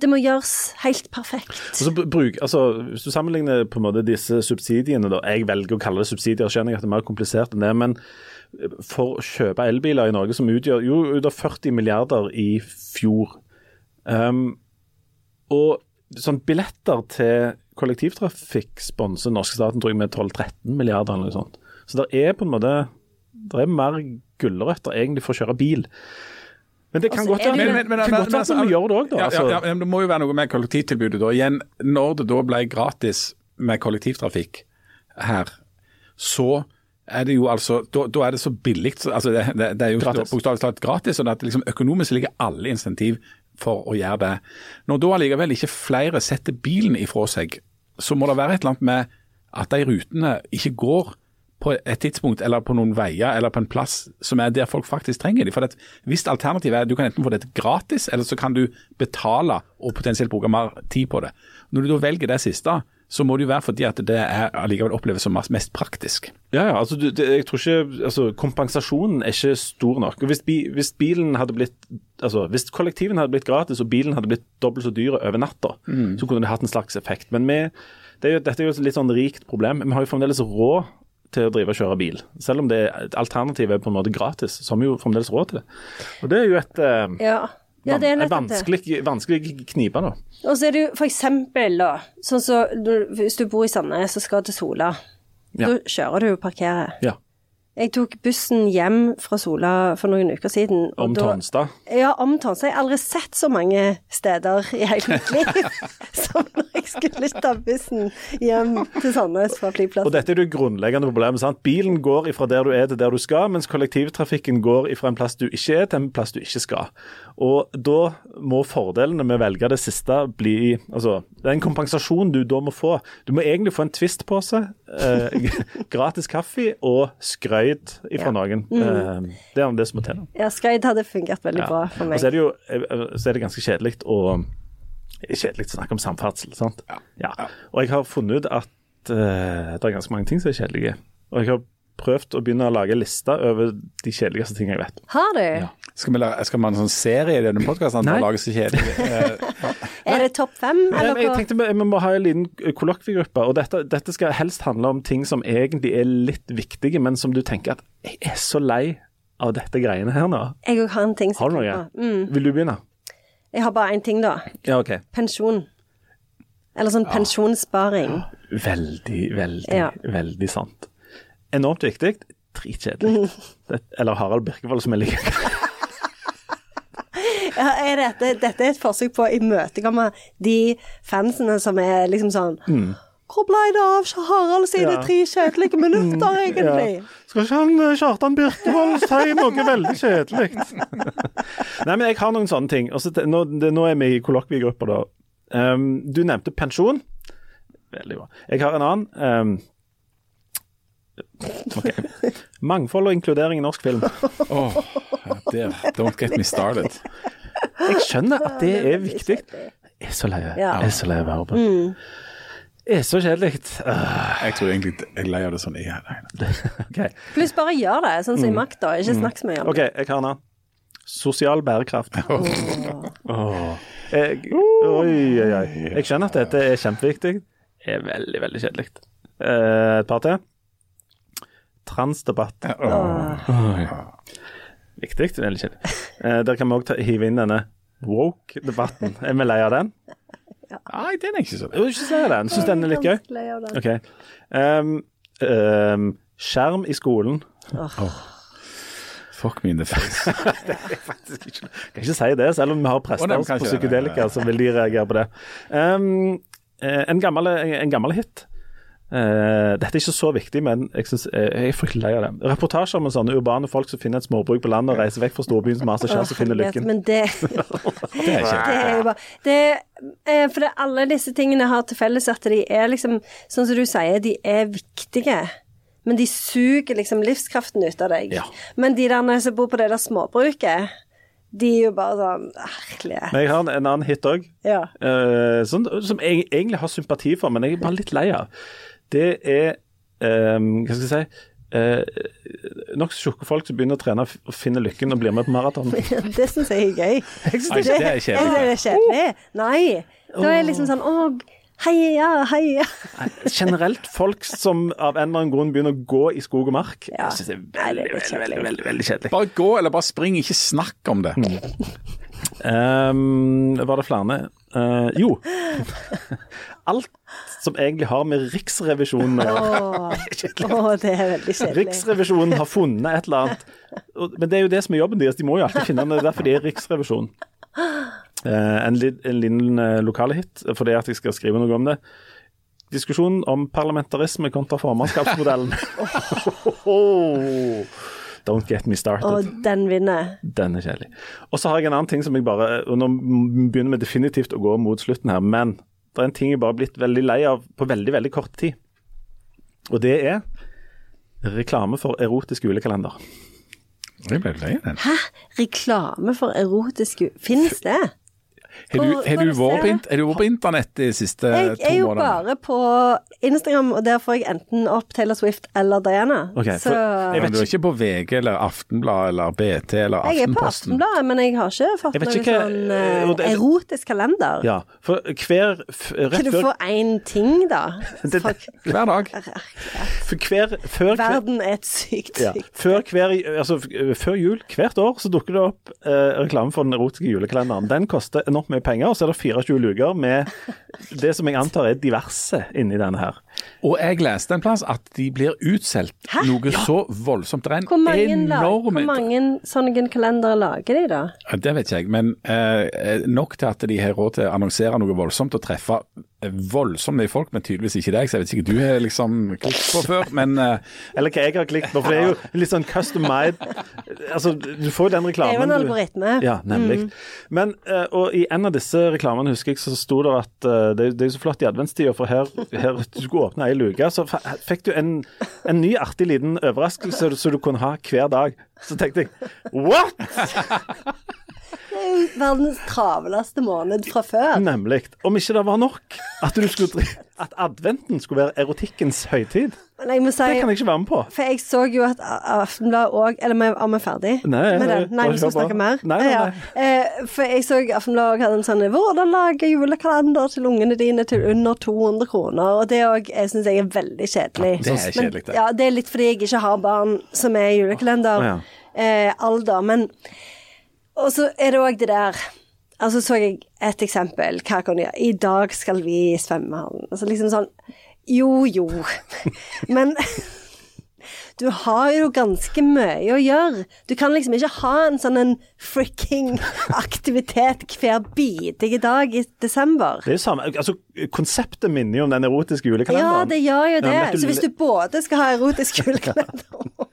Speaker 2: det må gjøres helt perfekt.
Speaker 3: Altså, bruk, altså, hvis du sammenligner på en måte disse subsidiene, da, jeg velger å kalle det subsidier, skjønner jeg at det er mer komplisert enn det. men for å kjøpe elbiler i Norge, som utgjør jo av 40 milliarder i fjor. Um, og sånn billetter til kollektivtrafikk sponser norske staten tror jeg med 12-13 milliarder eller noe sånt. Så det er på en måte det er mer gulrøtter egentlig for å kjøre bil. Men det kan altså, godt være men, men, men, men godt altså, vi gjør det òg, da. Altså. Ja,
Speaker 1: ja, det må jo være noe med kollektivtilbudet da. Igjen, når det da ble gratis med kollektivtrafikk her, så er det jo altså, da, da er det så billig. altså Det, det, det er jo bokstavelig talt gratis. sånn at liksom Økonomisk ligger alle insentiv for å gjøre det. Når da allikevel ikke flere setter bilen ifra seg, så må det være et eller annet med at de rutene ikke går på et tidspunkt eller på noen veier eller på en plass som er der folk faktisk trenger dem. For det, Hvis alternativet er at du kan enten få dette gratis, eller så kan du betale og potensielt bruke mer tid på det. Når du da velger det siste, så må det jo være fordi at det er allikevel oppleves som mest praktisk.
Speaker 3: Ja, ja, altså du, det, jeg tror ikke, altså Kompensasjonen er ikke stor nok. Hvis, bi, hvis, bilen hadde blitt, altså hvis kollektiven hadde blitt gratis og bilen hadde blitt dobbelt så dyr over natta, mm. så kunne det hatt en slags effekt. Men vi, det er jo, dette er jo et litt sånn rikt problem. Vi har jo fremdeles råd til å drive og kjøre bil. Selv om det alternativet er på en måte gratis, så har vi jo fremdeles råd til det. Og Det er jo et eh, ja. Ja, det er en vanskelig, vanskelig knipe, da.
Speaker 2: Og så er det jo eksempel, da, sånn så hvis du bor i Sandnes og skal til Sola, ja. da kjører du og parkerer. Ja. Jeg tok bussen hjem fra Sola for noen uker siden.
Speaker 3: Om Tonstad?
Speaker 2: Ja, om Tonstad. Jeg har aldri sett så mange steder i hele mitt *laughs* liv *laughs* som når jeg skulle *laughs* ta bussen hjem til Sandnes fra flyplassen.
Speaker 3: Og dette er det grunnleggende problemet. sant? Bilen går ifra der du er til der du skal, mens kollektivtrafikken går ifra en plass du ikke er til en plass du ikke skal. Og da må fordelene med å velge det siste bli Altså, det er en kompensasjon du da må få. Du må egentlig få en Twist-pose, eh, *laughs* gratis kaffe og skrøyt ifra
Speaker 2: Ja.
Speaker 3: noen. Eh, det er det som må til.
Speaker 2: Ja, skrøyt hadde fungert veldig
Speaker 3: Ja.
Speaker 2: bra for
Speaker 3: Og
Speaker 2: meg.
Speaker 3: så er det jo eh, så er det ganske kjedelig å Kjedelig å snakke om samferdsel, sant. Ja. Og jeg har funnet ut at uh, det er ganske mange ting som er kjedelige. Og jeg har prøvd å begynne å lage liste over de kjedeligste tingene jeg vet.
Speaker 2: Har du?
Speaker 1: Skal vi, lage, skal vi ha en sånn serie i denne podkasten?
Speaker 3: Nei.
Speaker 1: Lage så kjedelig? *laughs* Eh, *laughs*
Speaker 2: Er det topp fem, eller
Speaker 3: Jeg, jeg tenkte vi, vi må ha en liten kollokviegruppe, og dette, dette skal helst handle om ting som egentlig er litt viktige, men som du tenker at jeg er så lei av dette greiene her nå.
Speaker 2: Jeg òg har en ting
Speaker 3: Har
Speaker 2: som
Speaker 3: du
Speaker 2: jeg
Speaker 3: noe?
Speaker 2: Mm.
Speaker 3: Vil du begynne?
Speaker 2: Jeg har bare én ting, da.
Speaker 3: Ja, OK.
Speaker 2: Pensjon. Eller sånn pensjonssparing.
Speaker 3: Veldig, veldig,
Speaker 2: Ja.
Speaker 3: veldig sant. Enormt viktig. Dritkjedelig. *laughs* Eller Harald Birkevold, som jeg liker. *laughs*
Speaker 2: Ja, er dette, dette er et forsøk på å imøtekomme de fansene som er liksom sånn Hvor ble det av Harald sine.
Speaker 3: Ja.
Speaker 2: Tre kjedelige minutter, *laughs* egentlig?
Speaker 3: Skal ikke han eh, Kjartan Birkevold si noe veldig kjedelig? *laughs* Nei, men jeg har noen sånne ting. Og nå, det, nå er vi i kollokviegruppa, da. Um, du nevnte pensjon. Veldig bra. Jeg har en annen. Um, *laughs* okay. Mangfold og inkludering i norsk film.
Speaker 1: Åh, det. Don't get me started.
Speaker 3: Jeg skjønner at det er viktig. Jeg er så lei er av å være på. Det er så kjedelig. Uh,
Speaker 1: Jeg tror egentlig jeg er lei av det sånn. Ja, nei, nei.
Speaker 2: Pluss bare gjør det, sånn som i makt, da. Ikke snakk så mye om
Speaker 3: det. ok, jeg har en. Sosial bærekraft. Åh. Jeg, oi, oi, oi. Jeg skjønner at dette er kjempeviktig. Det er veldig, veldig kjedelig. Eh, et par til. Transdebatt. Viktig, veldig kjedelig. Eh, der kan vi òg hive inn denne woke-debatten. Er vi lei av den?
Speaker 1: Nei, den er ikke så
Speaker 3: Jeg er ikke lei den. Syns den er litt gøy.
Speaker 2: Ganske lei av det.
Speaker 3: OK. Um, um, skjerm i skolen.
Speaker 1: Fuck me in the face. *laughs*
Speaker 3: Faktisk ikke. Kan ikke si det, selv om vi har prester
Speaker 1: oh,
Speaker 3: på psykedelika, så vil de reagere på det. Um, en, gammel, en gammel hit. Eh, dette er ikke så viktig, men jeg, synes, eh, jeg er fryktelig lei av det. Reportasjer om sånne urbane folk som finner et småbruk på landet og reiser vekk fra storbyen som har så kjæreste og finner lykken.
Speaker 2: Men det, *laughs*
Speaker 1: Det er ikke *laughs*
Speaker 2: det er jo bare det, uh, For det, alle disse tingene har til felles at de er liksom, sånn som du sier, de er viktige. Men de suger liksom livskraften ut av deg.
Speaker 3: Ja.
Speaker 2: Men de der som bor på det der småbruket, de er jo bare sånn Herlige.
Speaker 3: Men jeg har en, en annen hit òg,
Speaker 2: Ja.
Speaker 3: sånn, som jeg egentlig har sympati for, men jeg er bare litt lei av. Det er eh, Hva skal jeg si eh, Nokså tjukke folk som begynner å trene og finne lykken og blir med på maraton. *laughs*
Speaker 2: Det syns jeg er gøy.
Speaker 1: Nei, det er
Speaker 2: Jeg synes
Speaker 1: kjedelig.
Speaker 2: det er kjedelig. Nei. Da er jeg liksom sånn Å, heia, heia.
Speaker 3: generelt folk som av en eller annen grunn begynner å gå i skog og mark.
Speaker 2: Ja.
Speaker 3: Jeg synes det er
Speaker 2: er
Speaker 3: veldig, veldig, veldig, veldig, veldig kjedelig.
Speaker 1: Bare gå, eller bare spring. Ikke snakk om det. *laughs*
Speaker 3: Um, var det flere? Eh, jo. *laughs* Alt som egentlig har med Riksrevisjonen å *laughs*
Speaker 2: det er veldig kjedelig.
Speaker 3: Riksrevisjonen har funnet et eller annet. Men det er jo det som er jobben deres. De må jo alltid finne det. Er derfor de er Riksrevisjon. Uh, en, en liten uh, lokale hit, fordi at jeg skal skrive noe om det. Diskusjonen om parlamentarisme kontra formannskapsmodellen. *laughs* Don't get me started.
Speaker 2: Og den vinner.
Speaker 3: Den er kjedelig. Og så har jeg en annen ting som jeg bare og Nå begynner vi definitivt å gå mot slutten her, men det er en ting jeg bare har blitt veldig lei av på veldig, veldig kort tid. Og det er reklame for erotisk julekalender.
Speaker 1: Jeg ble lei av den.
Speaker 2: Hæ? Reklame for erotisk Finnes det?
Speaker 1: Har du, har du, vært på, på internett de siste
Speaker 2: Jeg er
Speaker 1: to
Speaker 2: jo bare på Instagram, og der får jeg enten opp Taylor Swift eller Diana.
Speaker 3: Okay,
Speaker 2: så
Speaker 3: for,
Speaker 1: Men du er ikke på VG eller Aftenblad eller BT eller Aftenposten?
Speaker 2: jeg er på? Aftenbladet, men jeg har ikke fått noen
Speaker 3: ikke
Speaker 2: sånn
Speaker 3: eh,
Speaker 2: eh, erotisk kalender.
Speaker 3: Ja, for hver
Speaker 2: Kan du få én ting, da? *laughs*
Speaker 3: Det-
Speaker 2: Folk,
Speaker 1: Hver dag.
Speaker 3: for hver, før,
Speaker 2: verden er et sykt
Speaker 3: ja,
Speaker 2: sykt
Speaker 3: før, hver, altså, før jul hvert år så dukker det opp eh, reklame for den erotiske julekalenderen. Den koster enormt mye penger, og så er det 24 luker med det som jeg antar er diverse inni denne her.
Speaker 1: Og jeg leste en plass at de blir utsolgt noe så voldsomt. Det er en
Speaker 2: Hvor mange,
Speaker 1: enorm
Speaker 2: hvor mange sånne kalendere lager de, da?
Speaker 1: Det vet ikke jeg, men eh, nok til at de har råd til å annonsere noe voldsomt og treffe voldsomt mye folk, men tydeligvis ikke deg. Så jeg vet ikke du har liksom klikket på før, men uh... *laughs*
Speaker 3: Eller hva jeg har klikket på, for det er jo litt sånn custom made. Altså, du får jo den reklamen.
Speaker 2: Det er jo
Speaker 3: en
Speaker 2: en
Speaker 3: du- Ja, nemlig. Men, uh, og i en av disse reklamene husker jeg så sto det at uh, det, det er jo så flott i adventstida, for her, her du skulle åpne ei luke, så fikk du en, en ny artig liten overraskelse som du kunne ha hver dag. Så tenkte jeg what?! *laughs*
Speaker 2: Jo verdens travleste måned fra før.
Speaker 3: Nemlig. Om ikke det var nok at, skulle, at adventen skulle være erotikkens høytid.
Speaker 2: Men jeg må si
Speaker 3: Det kan jeg ikke være med på.
Speaker 2: For jeg så jo at Aftenbladet òg Eller er vi ferdig
Speaker 3: Nei,
Speaker 2: med den? Nei, vi skal snakke mer?
Speaker 3: Nei, nei,
Speaker 2: Ja, Eh, for jeg så Aftenbladet òg hadde en sånn 'Hvordan lage julekalender til ungene dine til under 200 kroner'. Og det òg syns jeg er veldig kjedelig.
Speaker 1: det er kjedelig, det.
Speaker 2: Men, ja, det er litt fordi jeg ikke har barn som er julekalender.
Speaker 3: Ja.
Speaker 2: Eh, alder. Men Og så er det òg det der Altså så jeg et eksempel. Hva kan du gjøre? I dag skal vi i svømmehallen. Altså liksom sånn Jo, jo. *laughs* Men *laughs* du har jo ganske mye å gjøre. Du kan liksom ikke ha en sånn en fricking *laughs* aktivitet hver bidige dag i desember.
Speaker 3: Det er jo samme, altså Konseptet minner jo om den erotiske julekalenderen.
Speaker 2: Ja, det gjør jo det.
Speaker 3: Ja, du-
Speaker 2: Så hvis du både skal ha erotisk julekalender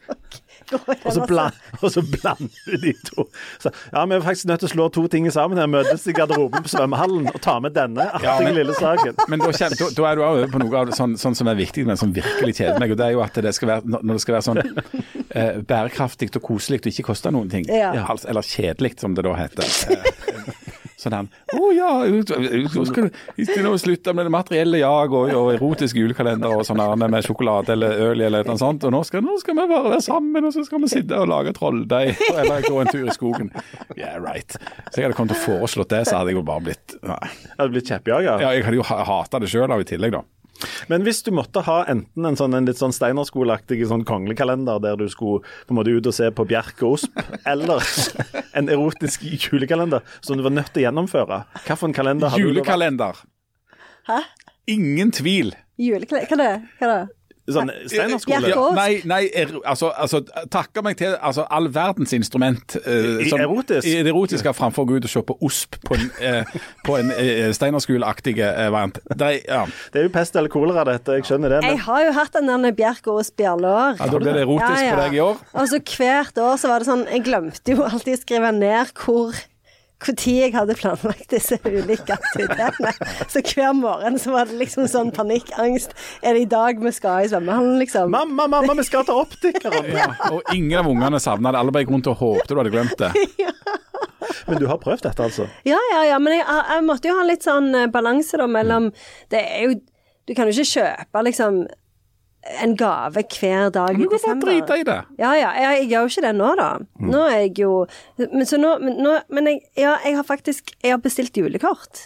Speaker 2: og
Speaker 3: så, bland, og så blander de to. Så, ja, Vi er faktisk nødt til å slå to ting sammen her. Møtes i garderoben på svømmehallen og ta med denne artige
Speaker 1: Ja,
Speaker 3: lille saken.
Speaker 1: Men da, da, da er du over på noe av det sånn, sånn som er viktig, men som virkelig kjeder meg. og Det er jo at det skal være, når det skal være sånn eh, bærekraftig og koselig og ikke koste noen ting.
Speaker 2: Ja.
Speaker 1: Altså, eller kjedelig, som det da heter. *laughs* Sånn Å ja, nå skal du slutte med det materielle jag og, og erotiske julekalender og sånn med sjokolade eller øl eller noe sånt. Og nå skal, nå skal vi bare være sammen, og så skal vi sitte og lage trolldeig eller gå en tur i skogen. Yeah, right. Så jeg hadde kommet til å foreslått det, så hadde jeg jo bare blitt nei.
Speaker 3: Har du blitt kjeppjaga?
Speaker 1: Ja, jeg hadde jo hata det sjøl i tillegg, da.
Speaker 3: Men hvis du måtte ha enten en sånn en litt sånn Steinerskoleaktig sånn konglekalender der du skulle på en måte ut og se på Bjerke og Osp, *laughs* eller en erotisk julekalender som du var nødt til å gjennomføre, hvilken kalender hadde du da?
Speaker 1: Julekalender.
Speaker 2: Hæ?
Speaker 1: Ingen tvil.
Speaker 2: Julekalender Hva det? Hva det?
Speaker 3: Sånn Steinerskole?
Speaker 1: Nei, nei er, altså, altså takker meg til altså, all verdens instrument. eh,
Speaker 3: I- erotisk?
Speaker 1: I det erotiske framfor å gå ut og se på OSP på en, uh, på en eh, Steinerskoleaktig uh, variant. Er, ja.
Speaker 3: Det er jo pest eller kolera, dette. Jeg skjønner det.
Speaker 2: Jeg har jo hatt den der Bjerke og Osp i alle år.
Speaker 1: ja, da blir det erotisk på deg i år.
Speaker 2: Og så hvert år så var det sånn Jeg glemte jo alltid å skrive ned hvor tid jeg hadde planlagt disse ulike aktivitetene. Så hver morgen så var det liksom sånn panikkangst. Er det i dag vi skal i svømmehallen, liksom?
Speaker 3: mamma, mamma, vi skal til optikeren! *laughs*
Speaker 1: Ja, og ingen av ungene savna det. Alle bare gikk rundt og håpte du hadde glemt det.
Speaker 3: Men du har prøvd dette, altså?
Speaker 2: Ja, ja, ja. Men jeg, jeg måtte jo ha litt sånn eh, balanse da mellom Det er jo Du kan jo ikke kjøpe liksom en gave hver dag
Speaker 1: Men
Speaker 2: i
Speaker 1: du kan bare
Speaker 2: desember.
Speaker 1: drite i det.
Speaker 2: Ja, ja. Jeg, jeg gjør jo ikke det nå, da. Nå er jeg jo Men, så nå, men, nå, men jeg, ja, jeg har faktisk Jeg har bestilt julekort.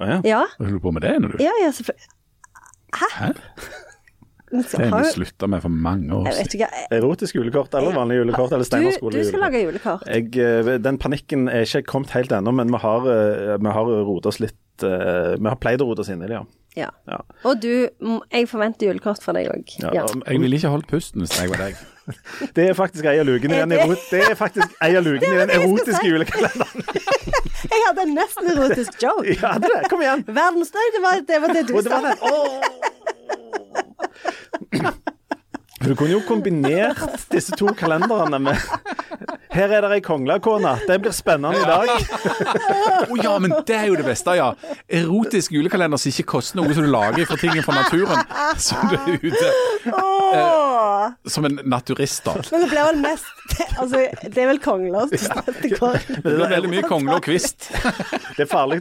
Speaker 3: Å ja.
Speaker 2: Ja.
Speaker 1: Hva holder du på med det ennå, du
Speaker 2: Ja, ja, selvfølgelig.
Speaker 1: Hæ?
Speaker 2: Men så
Speaker 1: Det har vi slutta med for mange år
Speaker 2: Jeg
Speaker 1: siden.
Speaker 2: vet ikke. jeg-
Speaker 3: Erotisk julekort eller vanlig julekort eller
Speaker 2: Du,
Speaker 3: Steinerskole
Speaker 2: du skal
Speaker 3: julekort?
Speaker 2: lage julekort.
Speaker 3: Jeg, eh, den panikken er ikke kommet helt ennå, men vi har, eh, vi har rotet oss litt eh, Vi har pleid å rote oss inn i det, ja.
Speaker 2: Ja.
Speaker 3: ja.
Speaker 2: Og du Jeg forventer julekort fra deg òg.
Speaker 3: ja.
Speaker 2: Ja.
Speaker 1: Jeg ville ikke holdt pusten hvis jeg var deg.
Speaker 3: Det er faktisk ei av lukene i den, er *laughs* erotiske julekalenderen. *laughs*
Speaker 2: Jeg hadde en nesten erotisk joke.
Speaker 3: Ja, det det. Kom igjen.
Speaker 2: Verdensdag, det var det, var det du
Speaker 3: det
Speaker 2: sa.
Speaker 3: Du kunne jo kombinert disse to kalenderne med Her er det ei konglekone. Det blir spennende i dag.
Speaker 1: Å ja, men det er jo det beste, ja. Erotisk julekalender som ikke koster noe, som du lager fra ting fra naturen. Som du er ute Som en naturist, da. *laughs*
Speaker 2: Men det blir vel mest Altså, det er vel kongler som det går
Speaker 1: Det blir veldig mye kongle og kvist.
Speaker 3: Det er farlig.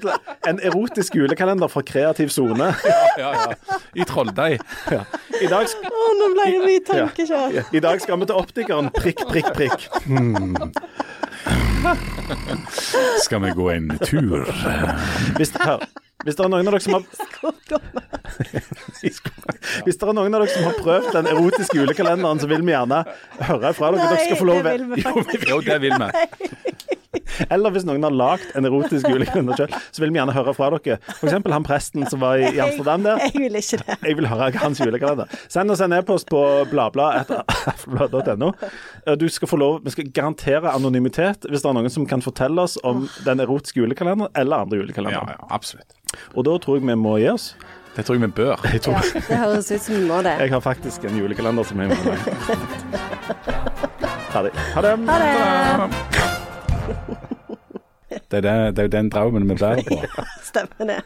Speaker 3: En erotisk julekalender fra kreativ sone. *laughs*
Speaker 1: Ja, ja. I trolldeig.
Speaker 3: Ja. I, dag
Speaker 2: Å, nå ble det mye
Speaker 3: ja.
Speaker 2: tankekjør.
Speaker 3: I dag skal vi til optikeren. Prikk, prikk, prikk. *laughs*
Speaker 1: Skal vi gå en tur?
Speaker 3: Hvis, hør, hvis det er noen av dere som har *laughs* Hvis det er noen av dere som har prøvd den erotiske julekalenderen, så vil vi gjerne høre fra dere. Dere skal få lov å.
Speaker 1: Jo, det vil vi. *laughs*
Speaker 3: Eller hvis noen har lagd en erotisk julekalender sjøl, så vil vi gjerne høre fra dere. F.eks. han presten som var i, Amsterdam der.
Speaker 2: Jeg vil ikke det.
Speaker 3: Jeg vil høre hans julekalender. Send oss en e-post på *laughs* bladblad.no. Du skal få lov, Vi skal garantere anonymitet hvis det er noen som kan fortelle oss om den erotiske julekalenderen eller andre
Speaker 1: Ja,
Speaker 3: julekalendere.
Speaker 1: ja, absolutt.
Speaker 3: Og da tror jeg vi må gi oss.
Speaker 1: Det tror jeg vi bør.
Speaker 3: Jeg, tror,
Speaker 2: Ja, det høres ut som vi må det. *laughs*
Speaker 3: jeg har faktisk en julekalender som jeg må ha. Ferdig. Ha det.
Speaker 2: Ha det!
Speaker 1: Det er, det, det er jo den drømmen vi bærer på. *laughs*
Speaker 2: Ja, Stemmer det.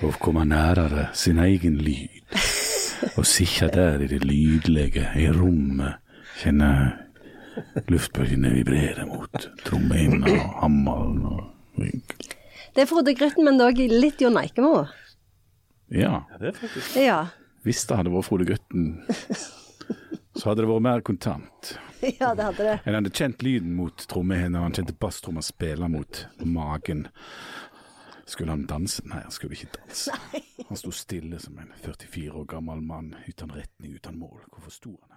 Speaker 1: Å komme nærere sin egen lyd. Og sitte der i det lydlige i rommet. Kjenne luftbølgene vibrere mot trommehinna og hammeren og
Speaker 2: Det er Frode Grytten, men dog litt Jon Eikemo.
Speaker 1: Ja.
Speaker 3: Det er faktisk
Speaker 2: Ja.
Speaker 1: Hvis det hadde vært Frode Grytten, så hadde det vært mer kontant. *laughs*
Speaker 2: ja, det hadde det.
Speaker 1: En hadde kjent lyden mot trommehinna, han kjente basstromma spille mot magen. Skulle han danse? Nei, han skulle ikke danse. Han sto stille som en 44 år gammel mann uten retning, uten mål. Hvorfor sto han?